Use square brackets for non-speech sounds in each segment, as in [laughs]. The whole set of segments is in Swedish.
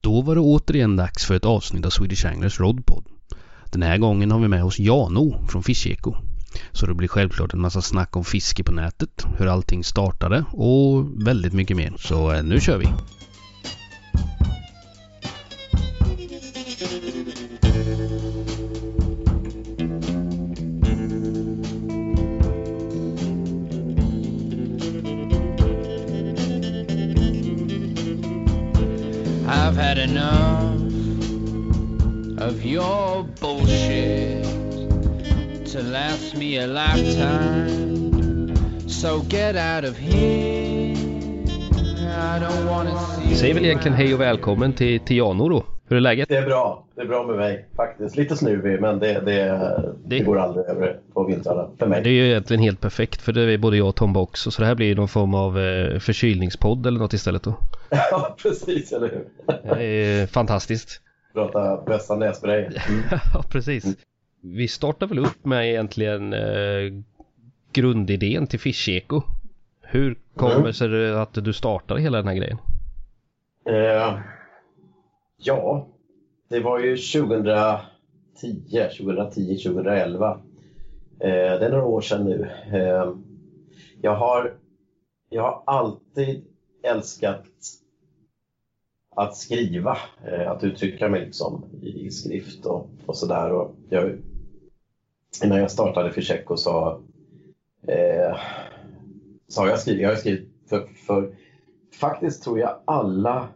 Då var det återigen dags för ett avsnitt av Swedish Anglers Rodpod. Den här gången har vi med oss Jano från Fiskeko. Så det blir självklart en massa snack om fiske på nätet, hur allting startade och väldigt mycket mer. Så eh, nu kör vi! Had enough of your bullshit to last me a lifetime. So get out of here. I don't wanna see säger väl egentligen hej och välkommen till, till Jano då. Hur är läget? Det är bra. Det är bra med mig faktiskt. Lite snuvig men det, det, det, Det- går aldrig över på vintrarna för mig. Det är ju egentligen helt perfekt för det är både jag och Tomba också. Så det här blir någon form av eh, förkylningspodd eller något istället då. [laughs] ja, precis, eller hur? Det är fantastiskt. Prata bästa nässpray. [laughs] Ja, precis. Vi startar väl upp med egentligen eh, grundidén till Fischeko. Hur kommer Mm. sig det att du startade hela den här grejen? Eh, ja, det var ju 2010, 2010, 2011. Eh, det är några år sedan nu. Eh, jag, har, jag har alltid älskat att skriva, eh, att uttrycka mig liksom i, i skrift och, och sådär. Innan jag startade Fischeko så, eh, så har jag skrivit, jag har skrivit för, för faktiskt tror jag alla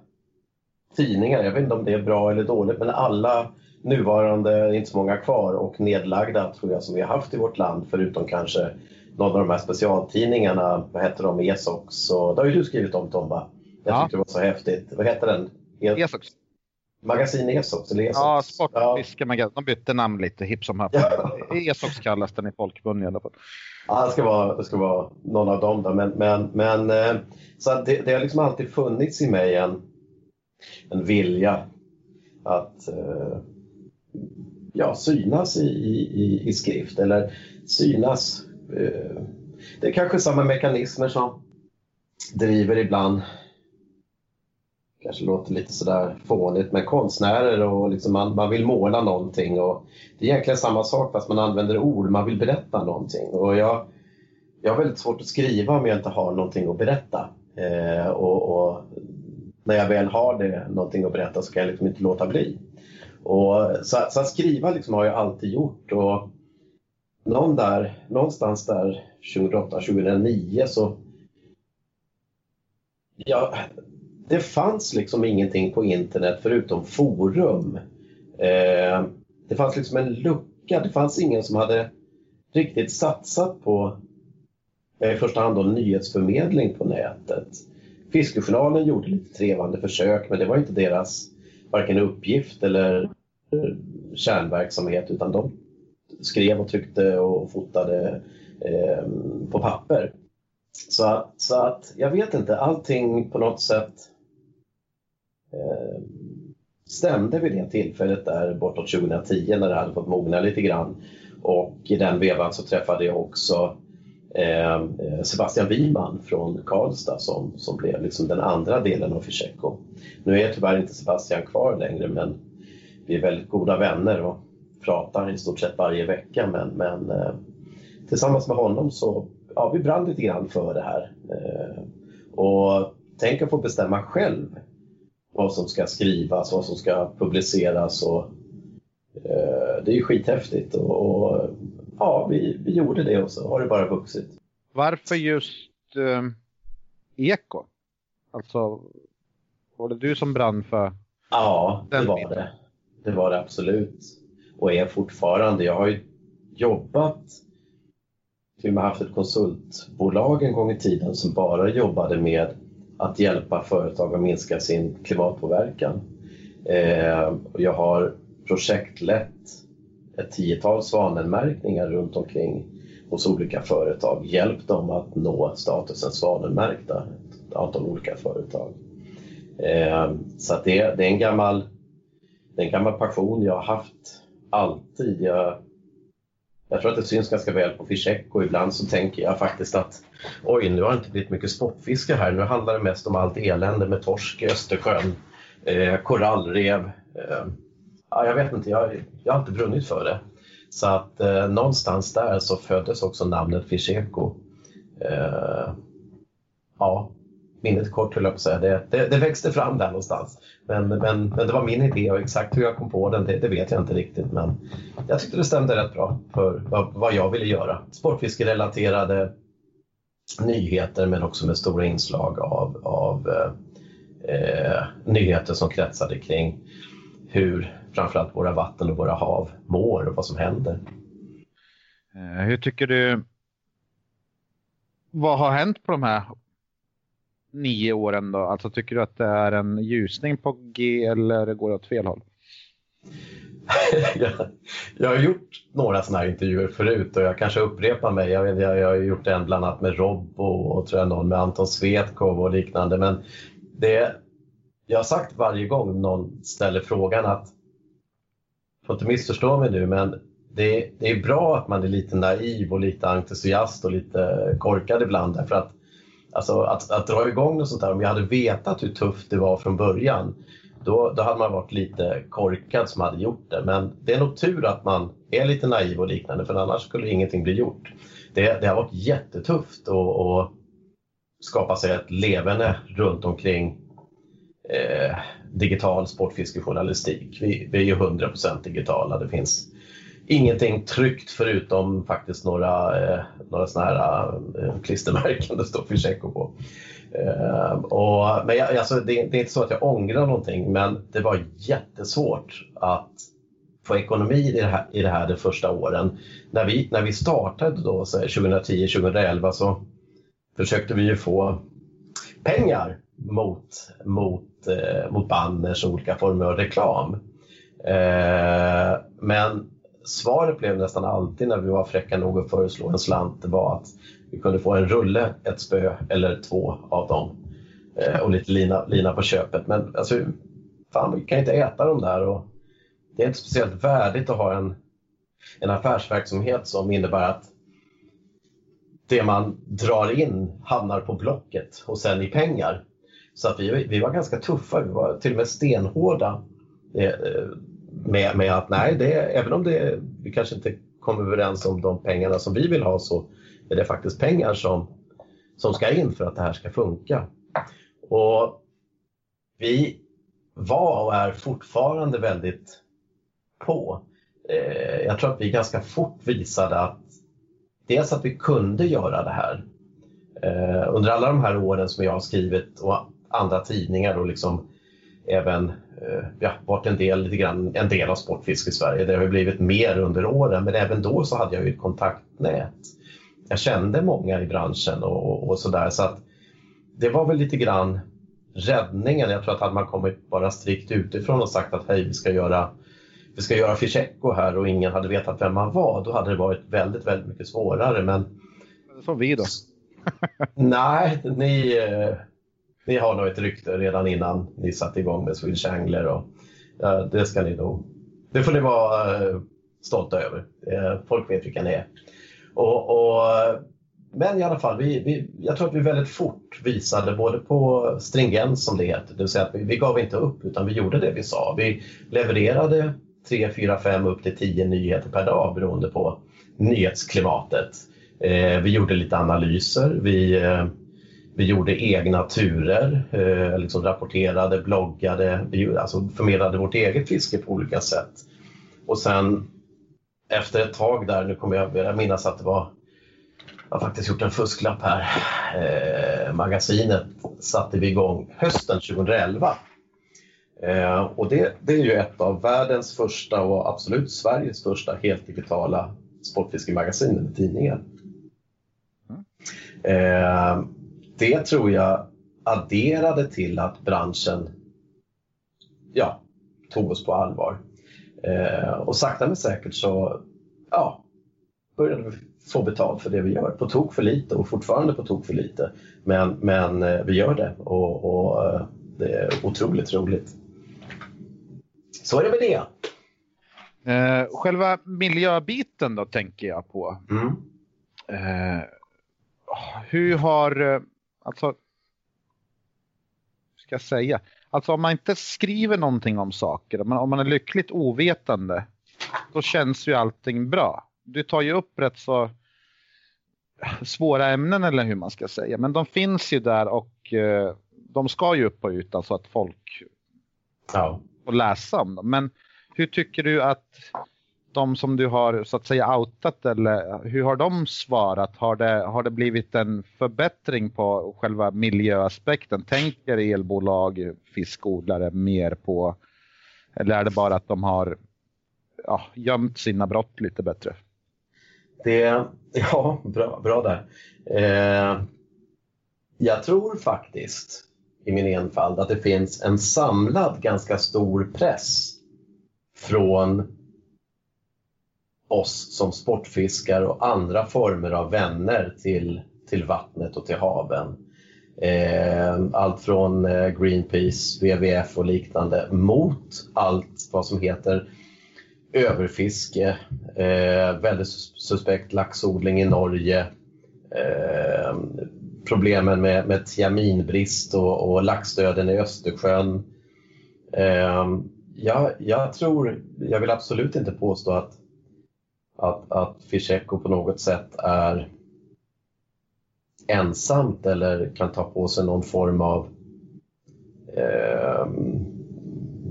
tidningar, jag vet inte om det är bra eller dåligt, men alla nuvarande, inte så många kvar, och nedlagda tror jag som vi har haft i vårt land, förutom kanske någon av de här specialtidningarna, vad heter de, Esox, och det har ju du skrivit om Tomba. Jag Ja. tyckte det var så häftigt. Vad heter den? E- Esox. Magasin Esox eller Esox? Ja, Ja. Sportfiskemagasin. De bytte namn lite hipp som happ. Esox kallas den i folkmun i alla fall. Ja, det ska vara, det ska vara någon av dem. Då. Men, men, men, eh, så det, det har liksom alltid funnits i mig en, en vilja att eh, ja, synas i, i, i skrift eller synas. eh, Det är kanske samma mekanismer som driver ibland kanske låter lite sådär fånigt, men konstnärer och liksom man, man vill måla någonting. Och det är egentligen samma sak fast man använder ord, man vill berätta någonting. Och jag, jag har väldigt svårt att skriva om jag inte har någonting att berätta. Eh, och, och när jag väl har det, någonting att berätta så kan jag liksom inte låta bli. Och, så, så att skriva liksom har jag alltid gjort. Och någon där, någonstans där 2008-2009 så Ja, det fanns liksom ingenting på internet förutom forum. Eh, det fanns liksom en lucka. Det fanns ingen som hade riktigt satsat på eh, i första hand då nyhetsförmedling på nätet. Fiskejournalen gjorde lite trevande försök men det var inte deras varken uppgift eller eh, kärnverksamhet utan de skrev och tryckte och fotade eh, på papper. Så att, så att jag vet inte, allting på något sätt eh, stämde vid det tillfället där bortåt 2010 när det hade fått mogna lite grann. Och i den vevan så träffade jag också Eh, eh, Sebastian Wiman från Karlstad som, som blev liksom den andra delen av Fischeko. Nu är tyvärr inte Sebastian kvar längre men vi är väldigt goda vänner och pratar i stort sett varje vecka men, men eh, tillsammans med honom så ja, vi brann lite grann för det här. Och tänk att få bestämma själv vad som ska skrivas, vad som ska publiceras. Och, det är ju skithäftigt och ja, vi, vi gjorde det och så har det bara vuxit. Varför just eh, eko? Alltså, var det du som brann för? Ja, det var det. Det var det absolut. Och är fortfarande. Jag har ju jobbat, till och med haft ett konsultbolag en gång i tiden som bara jobbade med att hjälpa företag att minska sin klimatpåverkan. Eh, jag har projektlett ett tiotal svanenmärkningar runt omkring hos olika företag. Hjälpt dem att nå statusen svanenmärkta, ett antal olika företag. Eh, så att det, det är en gammal det är en gammal passion jag har haft alltid. Jag, jag tror att det syns ganska väl på Fischek och ibland så tänker jag faktiskt att oj, nu har det inte blivit mycket sportfiske här. Nu handlar det mest om allt elände med torsk i Östersjön. eh, korallrev. Eh, ja, jag vet inte, jag, jag har inte brunnit för det. Så att eh, någonstans där så föddes också namnet Fischeko. Eh, ja, minnet kort höll jag på att säga. Det, det, det, växte fram där någonstans. Men, men, men det var min idé och exakt hur jag kom på den, det, det, vet jag inte riktigt. Men jag tyckte det stämde rätt bra för vad, vad jag ville göra. Sportfiskerelaterade nyheter men också med stora inslag av, av eh, eh nyheter som kretsade kring hur framförallt våra vatten och våra hav mår och vad som händer. Eh, hur tycker du vad har hänt på de här nio åren då? Alltså tycker du att det är en ljusning på G eller går det åt fel håll? [laughs] jag, jag har gjort några sådana här intervjuer förut och jag kanske upprepar mig. Jag, vet, jag, jag har gjort en bland annat med Robbo och tror jag någon med Anton Svetkov och liknande. Men det, jag har sagt varje gång någon ställer frågan att, får inte missförstå mig nu, men det, det, är bra att man är lite naiv och lite entusiast och lite korkad ibland. Därför att, alltså, att, att dra igång något sånt där, om jag hade vetat hur tufft det var från början, då, då hade man varit lite korkad som hade gjort det. Men det är nog tur att man är lite naiv och liknande, för annars skulle ingenting bli gjort. Det, det har varit jättetufft att skapa sig ett levande runt omkring eh, digital sportfiskejournalistik. Vi, vi är ju 100% digitala. Det finns ingenting tryckt förutom faktiskt några, eh, några såna här eh, klistermärken [laughs] det står Fischeko på. Eh, och, men jag, alltså, det, det, är inte så att jag ångrar någonting men det var jättesvårt att få ekonomi i det här, i det här de första åren. När vi, när vi startade då, 2010-2011 så försökte vi ju få pengar mot, mot, Eh, mot banners och olika former av reklam. Eh, men svaret blev nästan alltid när vi var fräcka nog att föreslå en slant, det var att vi kunde få en rulle, ett spö eller två av dem eh, och lite lina, lina på köpet. Men alltså, fan, vi kan inte äta dem där och det är inte speciellt värdigt att ha en, en affärsverksamhet som innebär att det man drar in hamnar på Blocket och sen i pengar. Så att vi, vi var ganska tuffa, vi var till och med stenhårda eh, med, med att nej, det, även om det, vi kanske inte kom överens om de pengarna som vi vill ha så är det faktiskt pengar som, som ska in för att det här ska funka. Och vi var och är fortfarande väldigt på. Eh, jag tror att vi ganska fort visade att dels att vi kunde göra det här. Eh, under alla de här åren som jag har skrivit och andra tidningar och liksom även eh, ja, varit en del, lite grann, en del av Sportfisk i Sverige. Det har blivit mer under åren men även då så hade jag ju ett kontaktnät. Jag kände många i branschen och, och sådär så att det var väl lite grann räddningen. Jag tror att hade man kommit bara strikt utifrån och sagt att hej vi ska göra vi ska göra Fischecko här och ingen hade vetat vem man var, då hade det varit väldigt, väldigt mycket svårare. Men... Som vi då? Nej, ni, eh, ni har nog ett rykte redan innan ni satte igång med Swedish Angler och ja, det ska ni nog, det får ni vara eh, stolta över. Eh, folk vet vilka ni är. Och, och, men i alla fall, vi, vi, jag tror att vi väldigt fort visade både på stringens som det heter, det vill säga att vi, vi gav inte upp utan vi gjorde det vi sa. Vi levererade 3, 4, 5 upp till 10 nyheter per dag beroende på nyhetsklimatet. Eh, vi gjorde lite analyser, vi, eh, vi gjorde egna turer, eh, liksom rapporterade, bloggade, vi alltså förmedlade vårt eget fiske på olika sätt. Och sen efter ett tag där, nu kommer jag, jag minnas att det var, jag har faktiskt gjort en fusklapp här, eh, magasinet satte vi igång hösten 2011. Eh, och det, det, är ju ett av världens första och absolut Sveriges första helt digitala sportfiskemagasin eller tidningar. Eh, det tror jag adderade till att branschen ja, tog oss på allvar. Eh, och sakta men säkert så ja, började vi få betalt för det vi gör. På tok för lite och fortfarande på tok för lite. Men, men eh, vi gör det och, och eh, det är otroligt roligt. Så är det med det. Eh, själva miljöbiten då tänker jag på. Mm. Eh, hur har, eh, alltså, ska jag säga, Alltså om man inte skriver någonting om saker, om man, om man är lyckligt ovetande, då känns ju allting bra. Du tar ju upp rätt så svåra ämnen eller hur man ska säga, men de finns ju där och eh, de ska ju upp på ytan så att folk Ja. får läsa om dem. Men hur tycker du att de som du har så att säga outat eller hur har de svarat? Har det, har det blivit en förbättring på själva miljöaspekten? Tänker elbolag, fiskodlare mer på eller är det bara att de har ja, gömt sina brott lite bättre? Det, ja, bra, bra där. Eh, jag tror faktiskt i min enfald att det finns en samlad ganska stor press från oss som sportfiskar och andra former av vänner till, till vattnet och till haven. Eh, allt från eh, Greenpeace, WWF och liknande mot allt vad som heter överfiske, eh, väldigt suspekt laxodling i Norge, eh, problemen med, med tiaminbrist och, och laxdöden i Östersjön. Eh, jag, jag tror, jag vill absolut inte påstå att, att, att Fischeko på något sätt är ensamt eller kan ta på sig någon form av eh,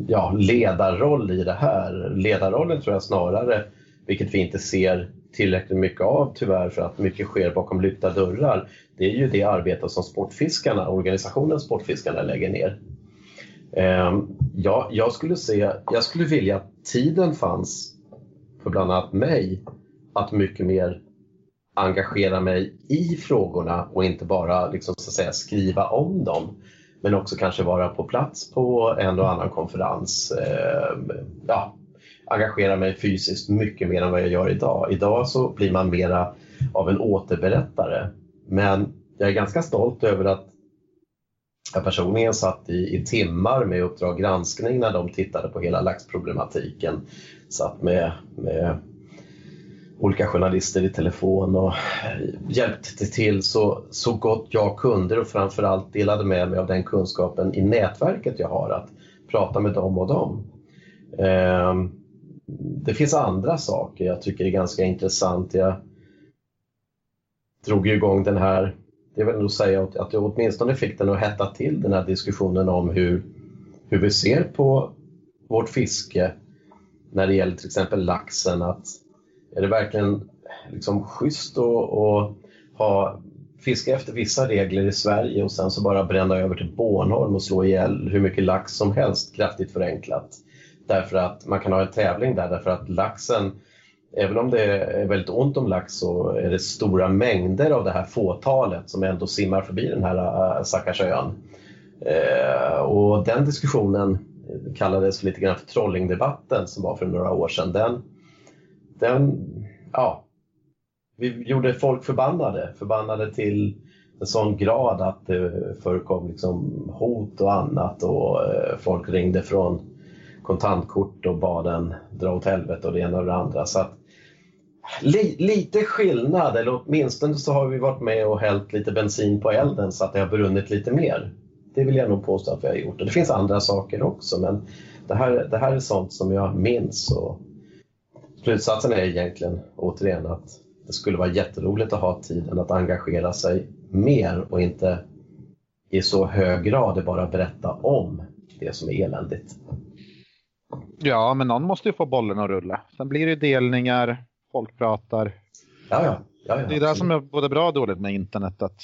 ja, ledarroll i det här. Ledarrollen tror jag snarare, vilket vi inte ser tillräckligt mycket av tyvärr för att mycket sker bakom lyckta dörrar, det är ju det arbete som Sportfiskarna, organisationen Sportfiskarna lägger ner. Eh, ja, jag, skulle se, jag skulle vilja att tiden fanns för bland annat mig att mycket mer engagera mig i frågorna och inte bara liksom, så att säga, skriva om dem men också kanske vara på plats på en och annan konferens. Eh, ja, engagera mig fysiskt mycket mer än vad jag gör idag. Idag så blir man mera av en återberättare. Men jag är ganska stolt över att jag personligen satt i, i timmar med Uppdrag granskning när de tittade på hela laxproblematiken. Satt med, med olika journalister i telefon och hjälpte till så, så gott jag kunde och framförallt delade med mig av den kunskapen i nätverket jag har att prata med dem och dem. Ehm, det finns andra saker jag tycker är ganska intressant. Jag drog igång den här, det vill nog säga att jag åtminstone fick den att hetta till den här diskussionen om hur, hur vi ser på vårt fiske när det gäller till exempel laxen. Att är det verkligen liksom schysst att, att ha fiska efter vissa regler i Sverige och sen så bara bränna över till Bornholm och slå ihjäl hur mycket lax som helst, kraftigt förenklat. Därför att man kan ha en tävling där därför att laxen, även om det är väldigt ont om lax så är det stora mängder av det här fåtalet som ändå simmar förbi den här äh, stackars ön. Eh, och den diskussionen kallades lite grann för trollingdebatten som var för några år sedan. Den, den, ja, vi gjorde folk förbannade, förbannade till en sån grad att det förekom liksom hot och annat och eh, folk ringde från kontantkort och bad en dra åt helvete och det ena och det andra. Så att, li, lite skillnad, eller åtminstone så har vi varit med och hällt lite bensin på elden så att det har brunnit lite mer. Det vill jag nog påstå att vi har gjort. Och det finns andra saker också men det här, det här är sånt som jag minns. Och slutsatsen är egentligen återigen att det skulle vara jätteroligt att ha tiden att engagera sig mer och inte i så hög grad bara berätta om det som är eländigt. Ja, men någon måste ju få bollen att rulla. Sen blir det delningar, folk pratar. Ja, ja. ja, ja det är det som är både bra och dåligt med internet. Att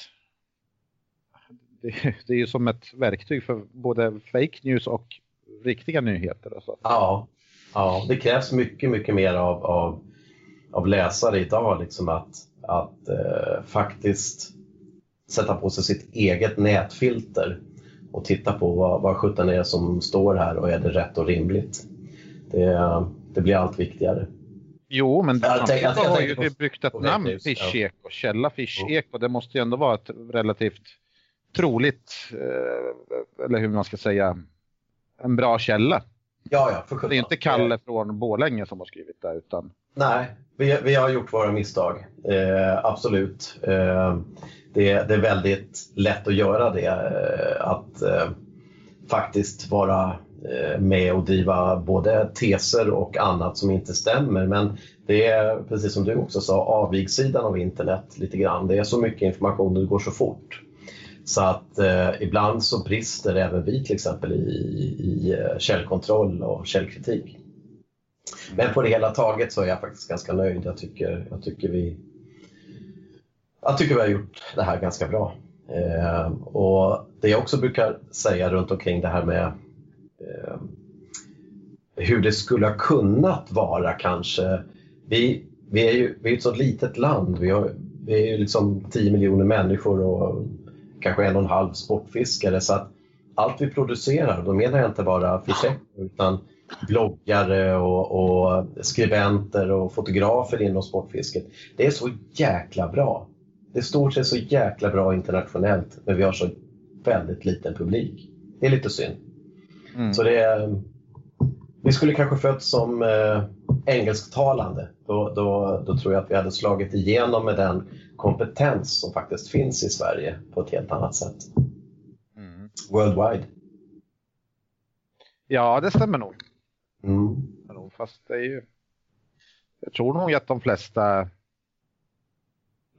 det, det är ju som ett verktyg för både fake news och riktiga nyheter. Och så. Ja, ja, det krävs mycket, mycket mer av, av, av läsare idag. Liksom att att eh, faktiskt sätta på sig sitt eget nätfilter och titta på vad, vad sjutton är som står här och är det rätt och rimligt det, det blir allt viktigare. Jo, men samtidigt har ju vi byggt ett namn, Fischeko, källa Fischeko. Det måste ju ändå vara ett relativt troligt, eh, eller hur man ska säga, en bra källa. Ja, ja, för Det är inte Kalle från Bålänge som har skrivit det. Utan... Nej, vi, vi har gjort våra misstag. Eh, absolut. Eh, det, det, är väldigt lätt att göra det. Eh, att eh, faktiskt vara eh, med och driva både teser och annat som inte stämmer. Men det är, precis som du också sa, avigsidan av internet lite grann. Det är så mycket information och det går så fort. Så att eh, ibland så brister även vi till exempel i, i eh, källkontroll och källkritik. Men på det hela taget så är jag faktiskt ganska nöjd. Jag tycker, jag tycker, vi, jag tycker vi har gjort det här ganska bra. Eh, och Det jag också brukar säga runt omkring det här med eh, hur det skulle ha kunnat vara kanske. Vi, vi är ju vi är ett så litet land. Vi, har, vi är ju liksom 10 miljoner människor och kanske en och en halv sportfiskare. Så att allt vi producerar, då menar jag inte bara fiskar utan bloggare och, och, skribenter och fotografer inom sportfisket. Det är så jäkla bra. Det står sig så jäkla bra internationellt men vi har så väldigt liten publik. Det är lite synd. Mm. Så det är, vi skulle kanske fötts som eh, engelsktalande. Då, då, då tror jag att vi hade slagit igenom med den kompetens som faktiskt finns i Sverige på ett helt annat sätt. Mm. Worldwide. Ja, det stämmer nog. Mm. Fast det är ju... Jag tror nog att de flesta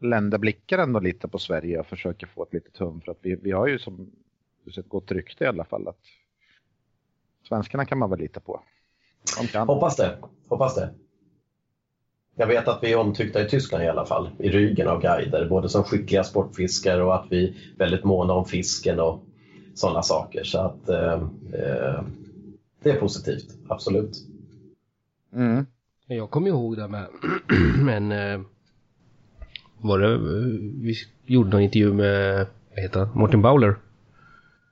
länder blickar ändå lite på Sverige och försöker få ett litet hum för att vi, vi har ju som ett gott rykte i alla fall att svenskarna kan man väl lita på. Hoppas det. Hoppas det. Jag vet att vi är omtyckta i Tyskland i alla fall, i ryggen av guider, både som skickliga sportfiskare och att vi är väldigt måna om fisken och sådana saker. Så att eh, eh, det är positivt, absolut. Mm. Jag kommer ihåg det med, [clears throat] men eh, var det, vi gjorde någon intervju med, vad heter han, Martin Bowler.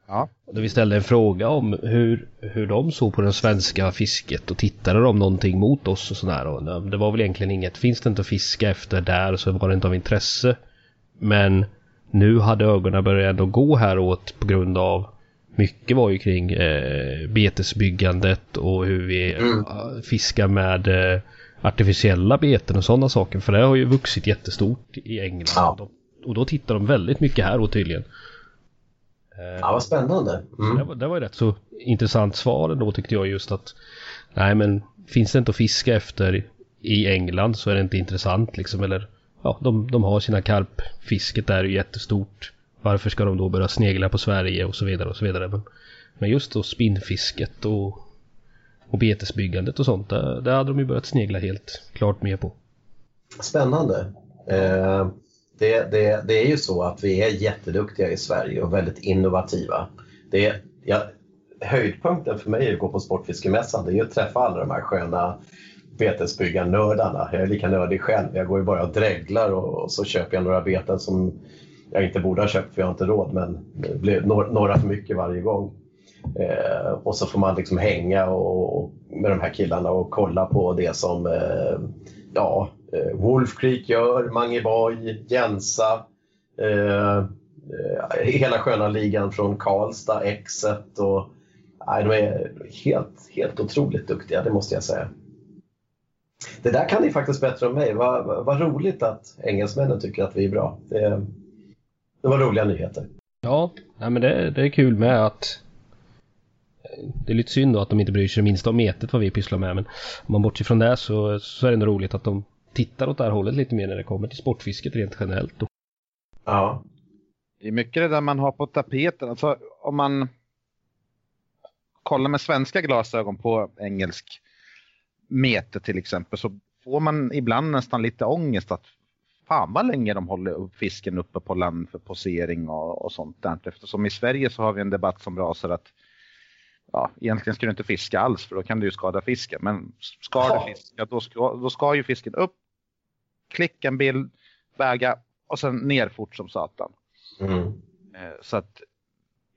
Ja. Där vi ställde en fråga om hur, hur de såg på det svenska fisket och tittade de någonting mot oss och sådär. Och det var väl egentligen inget, finns det inte att fiska efter där så var det inte av intresse. Men nu hade ögonen börjat ändå gå häråt på grund av mycket var ju kring eh, betesbyggandet och hur vi mm. fiskar med eh, artificiella beten och sådana saker. För det har ju vuxit jättestort i England. Ja. Och då tittar de väldigt mycket här tydligen. Eh, ja, vad spännande. Mm. Det, var, det var rätt så intressant svar då tyckte jag just att nej men finns det inte att fiska efter i England så är det inte intressant liksom. Eller ja, de, de har sina karpfisket där är jättestort. Varför ska de då börja snegla på Sverige och så vidare och så vidare. Men, men just då spinnfisket och, och betesbyggandet och sånt, där, där hade de ju börjat snegla helt klart mer på. Spännande. Eh, det, det, det är ju så att vi är jätteduktiga i Sverige och väldigt innovativa. Det ja, höjdpunkten för mig att gå på Sportfiskemässan det är ju att träffa alla de här sköna betesbyggarnördarna. Jag är lika nördig själv. Jag går ju bara och dreglar och, och så köper jag några beten som jag inte borde ha köpt för jag har inte råd men det blir några för mycket varje gång. Eh, och så får man liksom hänga och, och, med de här killarna och kolla på det som eh, ja, eh, Wolf Creek gör, Mangiboy, Jensa, eh, eh, hela sköna ligan från Karlstad, Exet och nej, de är helt, helt otroligt duktiga, det måste jag säga. Det där kan ni faktiskt bättre än mig. Vad, vad roligt att engelsmännen tycker att vi är bra. Det, det var roliga nyheter. Ja, nej men det, det är kul med att det är lite synd då att de inte bryr sig minst om metet vad vi pysslar med men om man bortser från det så, så är det ändå roligt att de tittar åt det här hållet lite mer när det kommer till sportfisket rent generellt. Då. Ja. Det är mycket det där man har på tapeten. Alltså om man kollar med svenska glasögon på engelsk mete till exempel så får man ibland nästan lite ångest att fan vad länge de håller fisken uppe på land för posering och, och sånt där. Eftersom i Sverige så har vi en debatt som rasar att ja, egentligen ska du inte fiska alls för då kan du ju skada fisken. Men ska du fiska då ska, då ska ju fisken upp, klicka en bild, väga och sen ner fort som satan. Mm. Eh, så att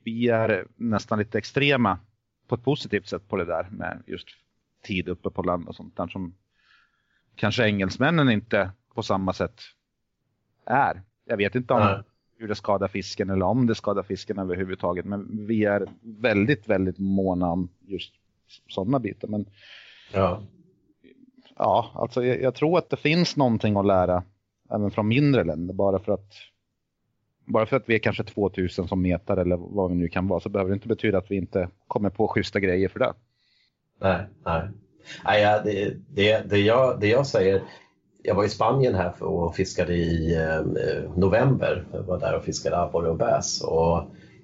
vi är nästan lite extrema på ett positivt sätt på det där med just tid uppe på land och sånt där som kanske engelsmännen inte på samma sätt är. Jag vet inte om mm. hur det skadar fisken eller om det skadar fisken överhuvudtaget. Men vi är väldigt, väldigt måna om just sådana bitar. Men ja, ja alltså jag, jag, tror att det finns någonting att lära även från mindre länder. Bara för att bara för att vi är kanske 2000 som metar eller vad vi nu kan vara så behöver det inte betyda att vi inte kommer på schyssta grejer för det. Nej, nej. nej ja, det, det, det, jag, det jag säger, jag var i Spanien här och fiskade i eh, november. Jag var där och fiskade abborre och bäs. Och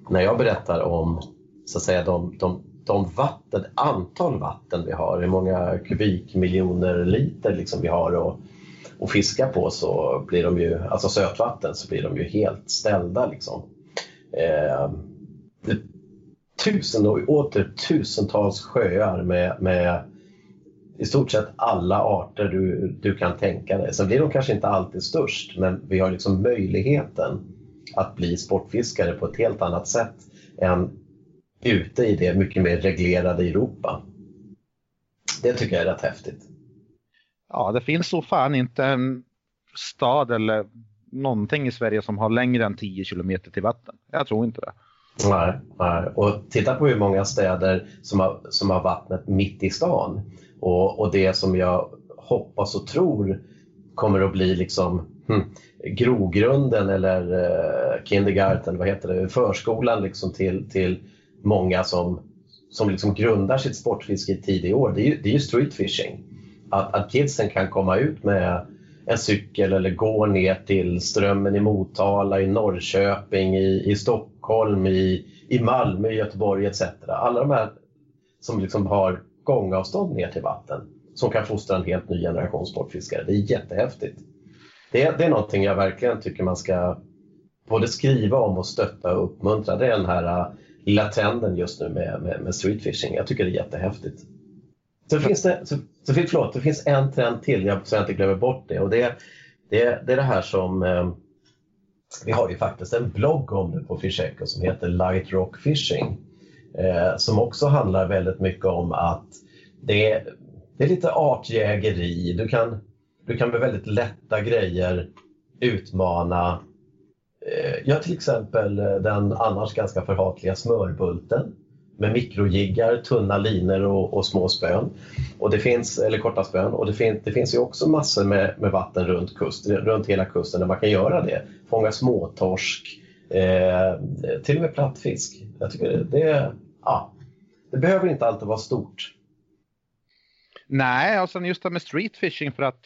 när jag berättar om så att säga, de, de, de vatten, antal vatten vi har, hur många kubikmiljoner liter liksom vi har och, och fiska på så blir de ju, alltså sötvatten, så blir de ju helt ställda. Liksom. Eh, tusen och åter tusentals sjöar med, med i stort sett alla arter du, du kan tänka dig. Sen blir de kanske inte alltid störst, men vi har liksom möjligheten att bli sportfiskare på ett helt annat sätt än ute i det mycket mer reglerade Europa. Det tycker jag är rätt häftigt. Ja, det finns så fan inte en stad eller någonting i Sverige som har längre än 10 kilometer till vatten. Jag tror inte det. Nej, nej. Och titta på hur många städer som har, som har vattnet mitt i stan. Och, och det som jag hoppas och tror kommer att bli liksom hm, grogrunden eller uh, kindergarten, vad heter det, förskolan liksom till, till många som, som liksom grundar sitt sportfiske i tidig år. Det är ju, det är ju street fishing. Att, att kidsen kan komma ut med en cykel eller gå ner till Strömmen i Motala, i Norrköping, i, i Stockholm, i, i Malmö, i Göteborg etc. Alla de här som liksom har gångavstånd ner till vatten som kan fostra en helt ny generation sportfiskare. Det är jättehäftigt. Det, det är någonting jag verkligen tycker man ska både skriva om och stötta och uppmuntra. Det är den här lilla trenden just nu med, med, med streetfishing. Jag tycker det är jättehäftigt. Så finns det, så, så, förlåt, det finns en trend till, jag, så jag inte glömmer bort det. Och det, det, det är det här som eh, vi har ju faktiskt en blogg om det på Fisheco som heter Light Rock Fishing. Eh, som också handlar väldigt mycket om att det är, det är lite artjägeri. Du kan, du kan med väldigt lätta grejer utmana Eh, ja, till exempel eh, den annars ganska förhatliga smörbulten med mikrojiggar, tunna linor och, och, små spön. Och det finns, eller korta spön. Och det, fin, det finns ju också massor med, med vatten runt, kust, runt hela kusten där man kan göra det. Fånga småtorsk, eh, till och med plattfisk. Jag tycker det, det, ja, det behöver inte alltid vara stort. Nej, och sen just det med streetfishing för att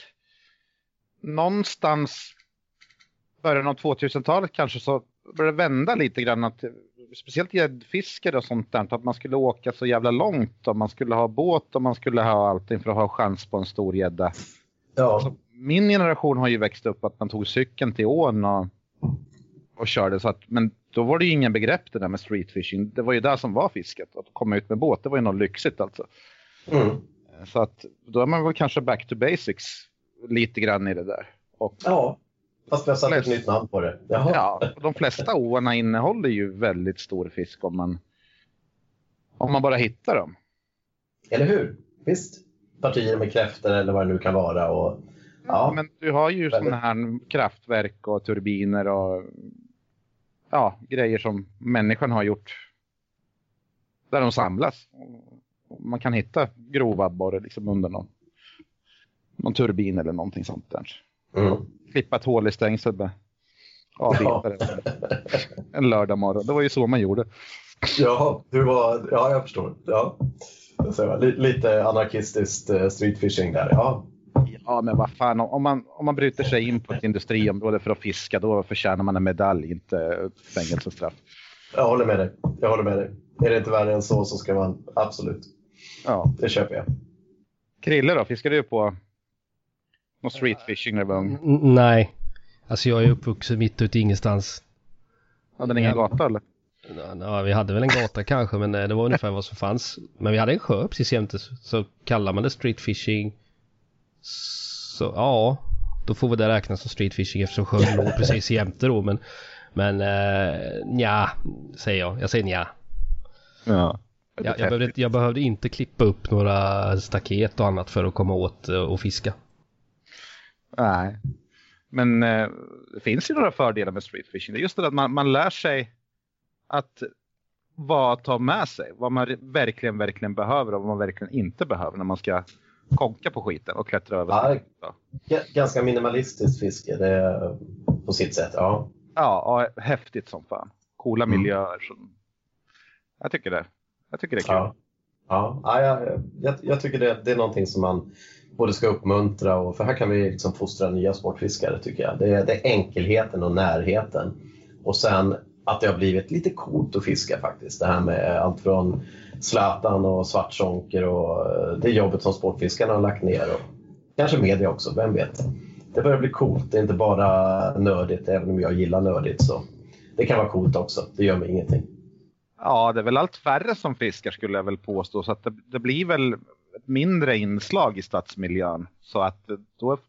någonstans början av 2000-talet kanske så började det vända lite grann att speciellt gäddfiskare och sånt där, att man skulle åka så jävla långt och man skulle ha båt och man skulle ha allting för att ha chans på en stor gädda. Ja. Alltså, min generation har ju växt upp att man tog cykeln till ån och, och körde så att, men då var det ju ingen begrepp det där med streetfishing. Det var ju det som var fisket. Att komma ut med båt, det var ju något lyxigt alltså. Mm. Så att då är man väl kanske back to basics lite grann i det där. Och ja, fast vi har satt ett nytt namn på det. Jaha. Ja, de flesta åarna innehåller ju väldigt stor fisk om man, om man bara hittar dem. Eller hur? Visst. Partier med kräftor eller vad det nu kan vara. Och, ja. ja men du har ju sådana här kraftverk och turbiner och ja, grejer som människan har gjort där de samlas. Man kan hitta grovabborre liksom under någon, någon turbin eller någonting sånt där. Mm. Klippa ett hål i stängslet med avbitare. Ja. En lördag morgon. Det var ju så man gjorde. Ja, du var, ja jag förstår. Ja. Lite anarkistiskt eh, streetfishing där. Ja. Ja, men vad fan, om man, om man bryter sig in på ett industriområde för att fiska, då förtjänar man en medalj, inte fängelsestraff. Jag håller med dig. Jag håller med dig. Är det inte värre än så så ska man absolut. Ja. Det köper jag. Krille då, fiskar du på någon streetfishing när du var ung? Nej. Alltså jag är uppvuxen mitt ute ingenstans. Hade ni ingen gata eller? Ja, vi hade väl en gata kanske men eh, det var ungefär vad som fanns. Men vi hade en sjö precis jämte så kallar man det streetfishing så ja, då får vi det räknas som streetfishing eftersom sjön låg precis jämte då. Men, men eh, ja, säger jag. Jag säger nja. Ja. Jag, jag, behövde, jag behövde inte klippa upp några staket och annat för att komma åt eh, och fiska. Nej. Men eh, det finns ju några fördelar med streetfishing. Det är just det att man, man lär sig att vad att ta med sig. Vad man verkligen, verkligen behöver och vad man verkligen inte behöver när man ska konka på skiten och klättra över. Ja, ganska minimalistiskt fiske det, på sitt sätt. Ja. Ja, ja, häftigt som fan. Coola Mm. miljöer. Som... Jag tycker det. Jag tycker det är kul. Ja, ja, ja jag, jag, jag tycker det, det är någonting som man både ska uppmuntra och för här kan vi liksom fostra nya sportfiskare tycker jag. Det är, det är enkelheten och närheten. Och sen att det har blivit lite coolt att fiska faktiskt. Det här med allt från Zlatan och svartsonker och eh, det jobbet som sportfiskarna har lagt ner. Och kanske media också, vem vet. Det börjar bli coolt, det är inte bara nördigt, även om jag gillar nördigt. Så det kan vara coolt också, det gör mig ingenting. Ja, det är väl allt färre som fiskar skulle jag väl påstå. Så att det, det blir väl mindre inslag i stadsmiljön. Så att eh, då är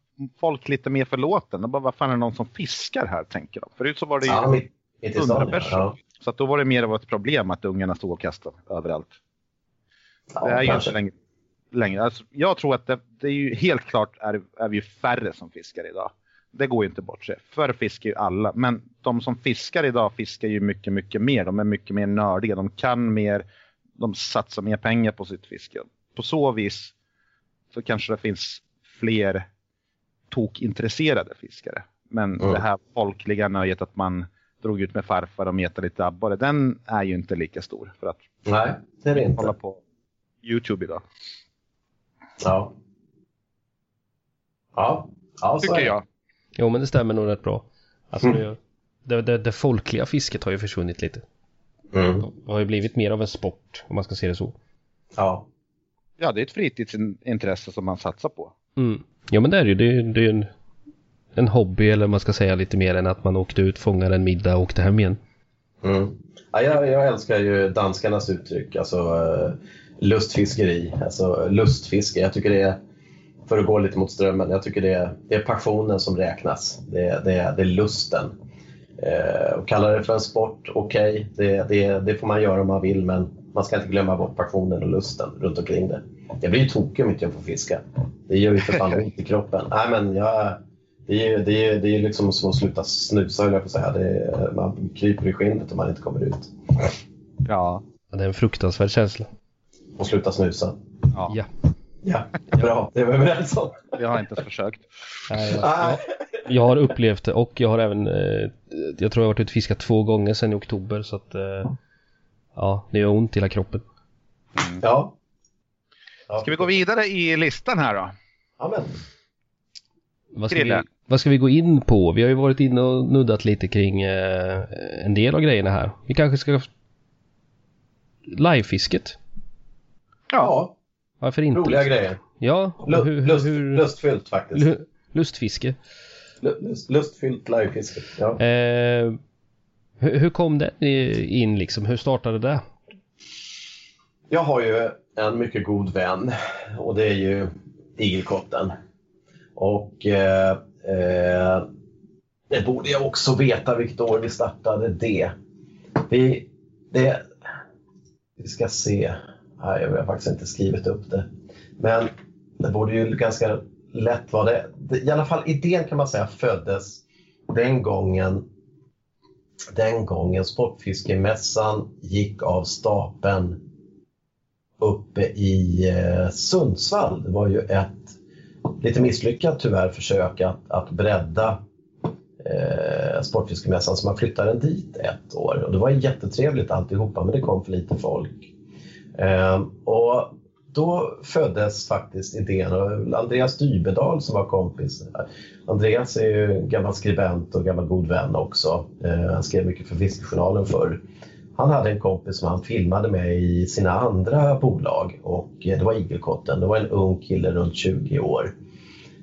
folk lite mer förlåten. Bara, vad fan är det någon som fiskar här, tänker de. Förut så var det ju Ja, mitt, hundra personer. Ja. Så att då var det mer av ett problem att ungarna stod och kastade överallt. Ja, det är ju inte längre. längre. Alltså, jag tror att det, det är ju helt klart är, är vi färre som fiskar idag. Det går ju inte bort sig. Förr fiskar ju alla, men de som fiskar idag fiskar ju mycket, mycket mer. De är mycket mer nördiga, de kan mer, de satsar mer pengar på sitt fiske. På så vis så kanske det finns fler tokintresserade fiskare. Men Mm. det här folkliga nöjet att man drog ut med farfar och metade lite abborre, den är ju inte lika stor. För att Nej, det är det inte. på Youtube idag. Ja. Ja, ja så är Tycker det. jag. Jo men det stämmer nog rätt bra. Alltså Mm. det, det, det, det folkliga fisket har ju försvunnit lite. Mm. Det har ju blivit mer av en sport om man ska se det så. Ja. Ja, det är ett fritidsintresse som man satsar på. Mm. Ja men det är ju. Det är, det är en, en hobby eller man ska säga lite mer än att man åkte ut, fångade en middag och åkte hem igen. Mm. Ja, jag, jag älskar ju danskarnas uttryck, alltså uh, lustfiskeri, alltså lustfiske. Jag tycker det är, för att gå lite mot strömmen, jag tycker det är, det är passionen som räknas. Det, är- det, är- det är lusten. Eh, och kalla det för en sport, okej, det, det, det får man göra om man vill, men man ska inte glömma bort passionen och lusten runt omkring det. Jag blir ju tokig om inte jag får fiska. Det gör ju för fan ont i kroppen. Nej, men jag, det är ju det är, det är liksom som att sluta snusa, höll jag på att säga. Det är, man kryper i skinnet om man inte kommer ut. Ja. Det är en fruktansvärd känsla. Och sluta snusa. ja. Ja. Ja, bra. Det var vi överens om. Jag har inte ens försökt. Nej, jag, Nej. jag har upplevt det och jag har även eh, Jag tror jag har varit ute och fiskat två gånger sedan i oktober så att eh, Ja, det gör ont i hela kroppen. Ja. ja. Ska vi gå vidare i listan här då? Ja, men. Vad ska, vi, vad ska vi gå in på? Vi har ju varit inne och nuddat lite kring eh, en del av grejerna här. Vi kanske ska Livefisket? Ja, Varför inte? roliga grejer. Ja, hur, lust, hur, lustfyllt faktiskt. lu- lustfiske. Lu- Lust, lustfyllt livefiske. Ja. Eh, hur, hur kom det in liksom? Hur startade det? Jag har ju en mycket god vän och det är ju igelkotten. Och eh, eh, det borde jag också veta vilket år vi startade det. Vi, det, vi ska se. Nej, jag har faktiskt inte skrivit upp det. Men det borde ju ganska lätt vara det. I alla fall idén kan man säga föddes den gången den gången Sportfiskemässan gick av stapeln uppe i eh, Sundsvall. Det var ju ett lite misslyckat tyvärr försök att, att bredda eh, Sportfiskemässan så man flyttade den dit ett år. Och det var jättetrevligt alltihopa men det kom för lite folk. Eh, och då föddes faktiskt idén och Andreas Dybedal som var kompis. Andreas är ju gammal skribent och gammal god vän också. Eh, han skrev mycket för Fiskjournalen förr. Han hade en kompis som han filmade med i sina andra bolag och eh, det var Igelkotten. Det var en ung kille runt 20 år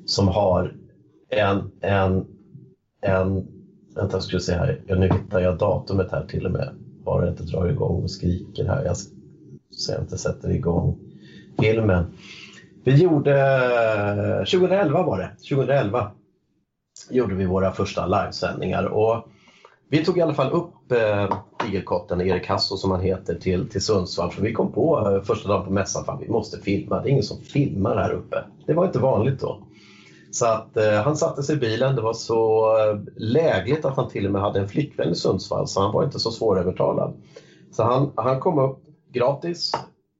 som har en, en, en vänta ska vi se här, ja, nu hittar jag datumet här till och med. Bara det inte drar igång och skriker här. Jag så jag inte sätter igång filmen. Vi gjorde, eh, 2011 var det, 2011 gjorde vi våra första livesändningar och vi tog i alla fall upp eh, Igelkotten, Erik Hasso som han heter, till, till Sundsvall. För vi kom på eh, första dagen på mässan att vi måste filma. Det är ingen som filmar här uppe. Det var inte vanligt då. Så att eh, han satte sig i bilen. Det var så eh, lägligt att han till och med hade en flickvän i Sundsvall så han var inte så svårövertalad. Så han, han kom upp gratis,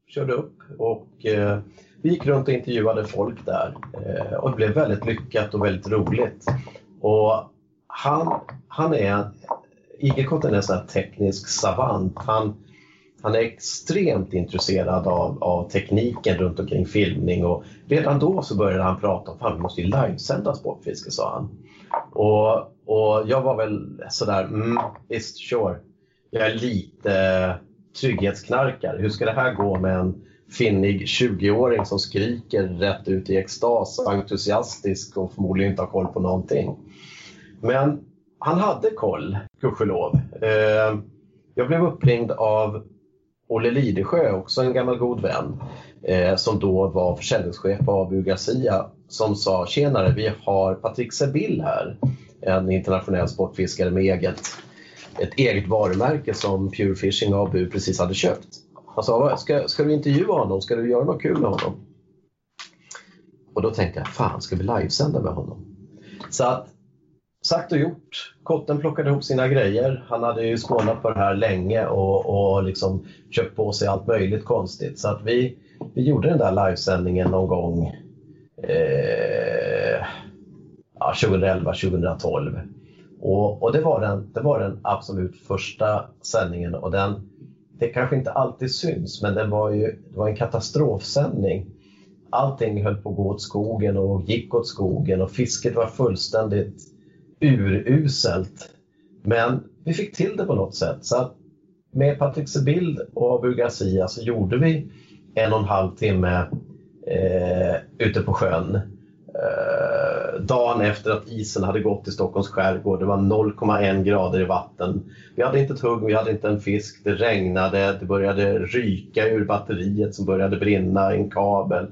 körde upp och eh, vi gick runt och intervjuade folk där. Eh, och det blev väldigt lyckat och väldigt roligt. Och han, han är IG-Kotten är en sån teknisk savant. Han, han är extremt intresserad av, av tekniken runt omkring filmning och redan då så började han prata om att vi måste ju livesända sportfiske, sa han. Och, och jag var väl sådär, mm, visst, sure. Jag är lite trygghetsknarkare. Hur ska det här gå med en finnig 20-åring som skriker rätt ut i extas, entusiastisk och förmodligen inte har koll på någonting. Men han hade koll, gudskelov. Eh, jag blev uppringd av Olle Lidesjö, också en gammal god vän, eh, som då var försäljningschef på Abu Garcia, som sa “Tjenare, vi har Patrik Sebill här, en internationell sportfiskare med eget, ett eget varumärke som Pure Fishing Abu precis hade köpt. Han sa, ska, ska du intervjua honom? Ska du göra något kul med honom? Och då tänkte jag, fan ska vi livesända med honom? Så att, sagt och gjort. Kotten plockade ihop sina grejer. Han hade ju skånat på det här länge och, och liksom köpt på sig allt möjligt konstigt. Så att vi, vi gjorde den där livesändningen någon gång eh, ja, 2011, 2012. Och, och, det, var den, det var den absolut första sändningen och den det kanske inte alltid syns, men det var ju det var en katastrofsändning. Allting höll på att gå åt skogen och gick åt skogen och fisket var fullständigt uruselt. Men vi fick till det på något sätt. Så att med Patrik Sebild och Abu Garcia så gjorde vi en och en halv timme eh, ute på sjön. Eh, dagen efter att isen hade gått i Stockholms skärgård. Det var 0,1 grader i vatten. Vi hade inte ett hugg, vi hade inte en fisk. Det regnade, det började ryka ur batteriet som började brinna en kabel.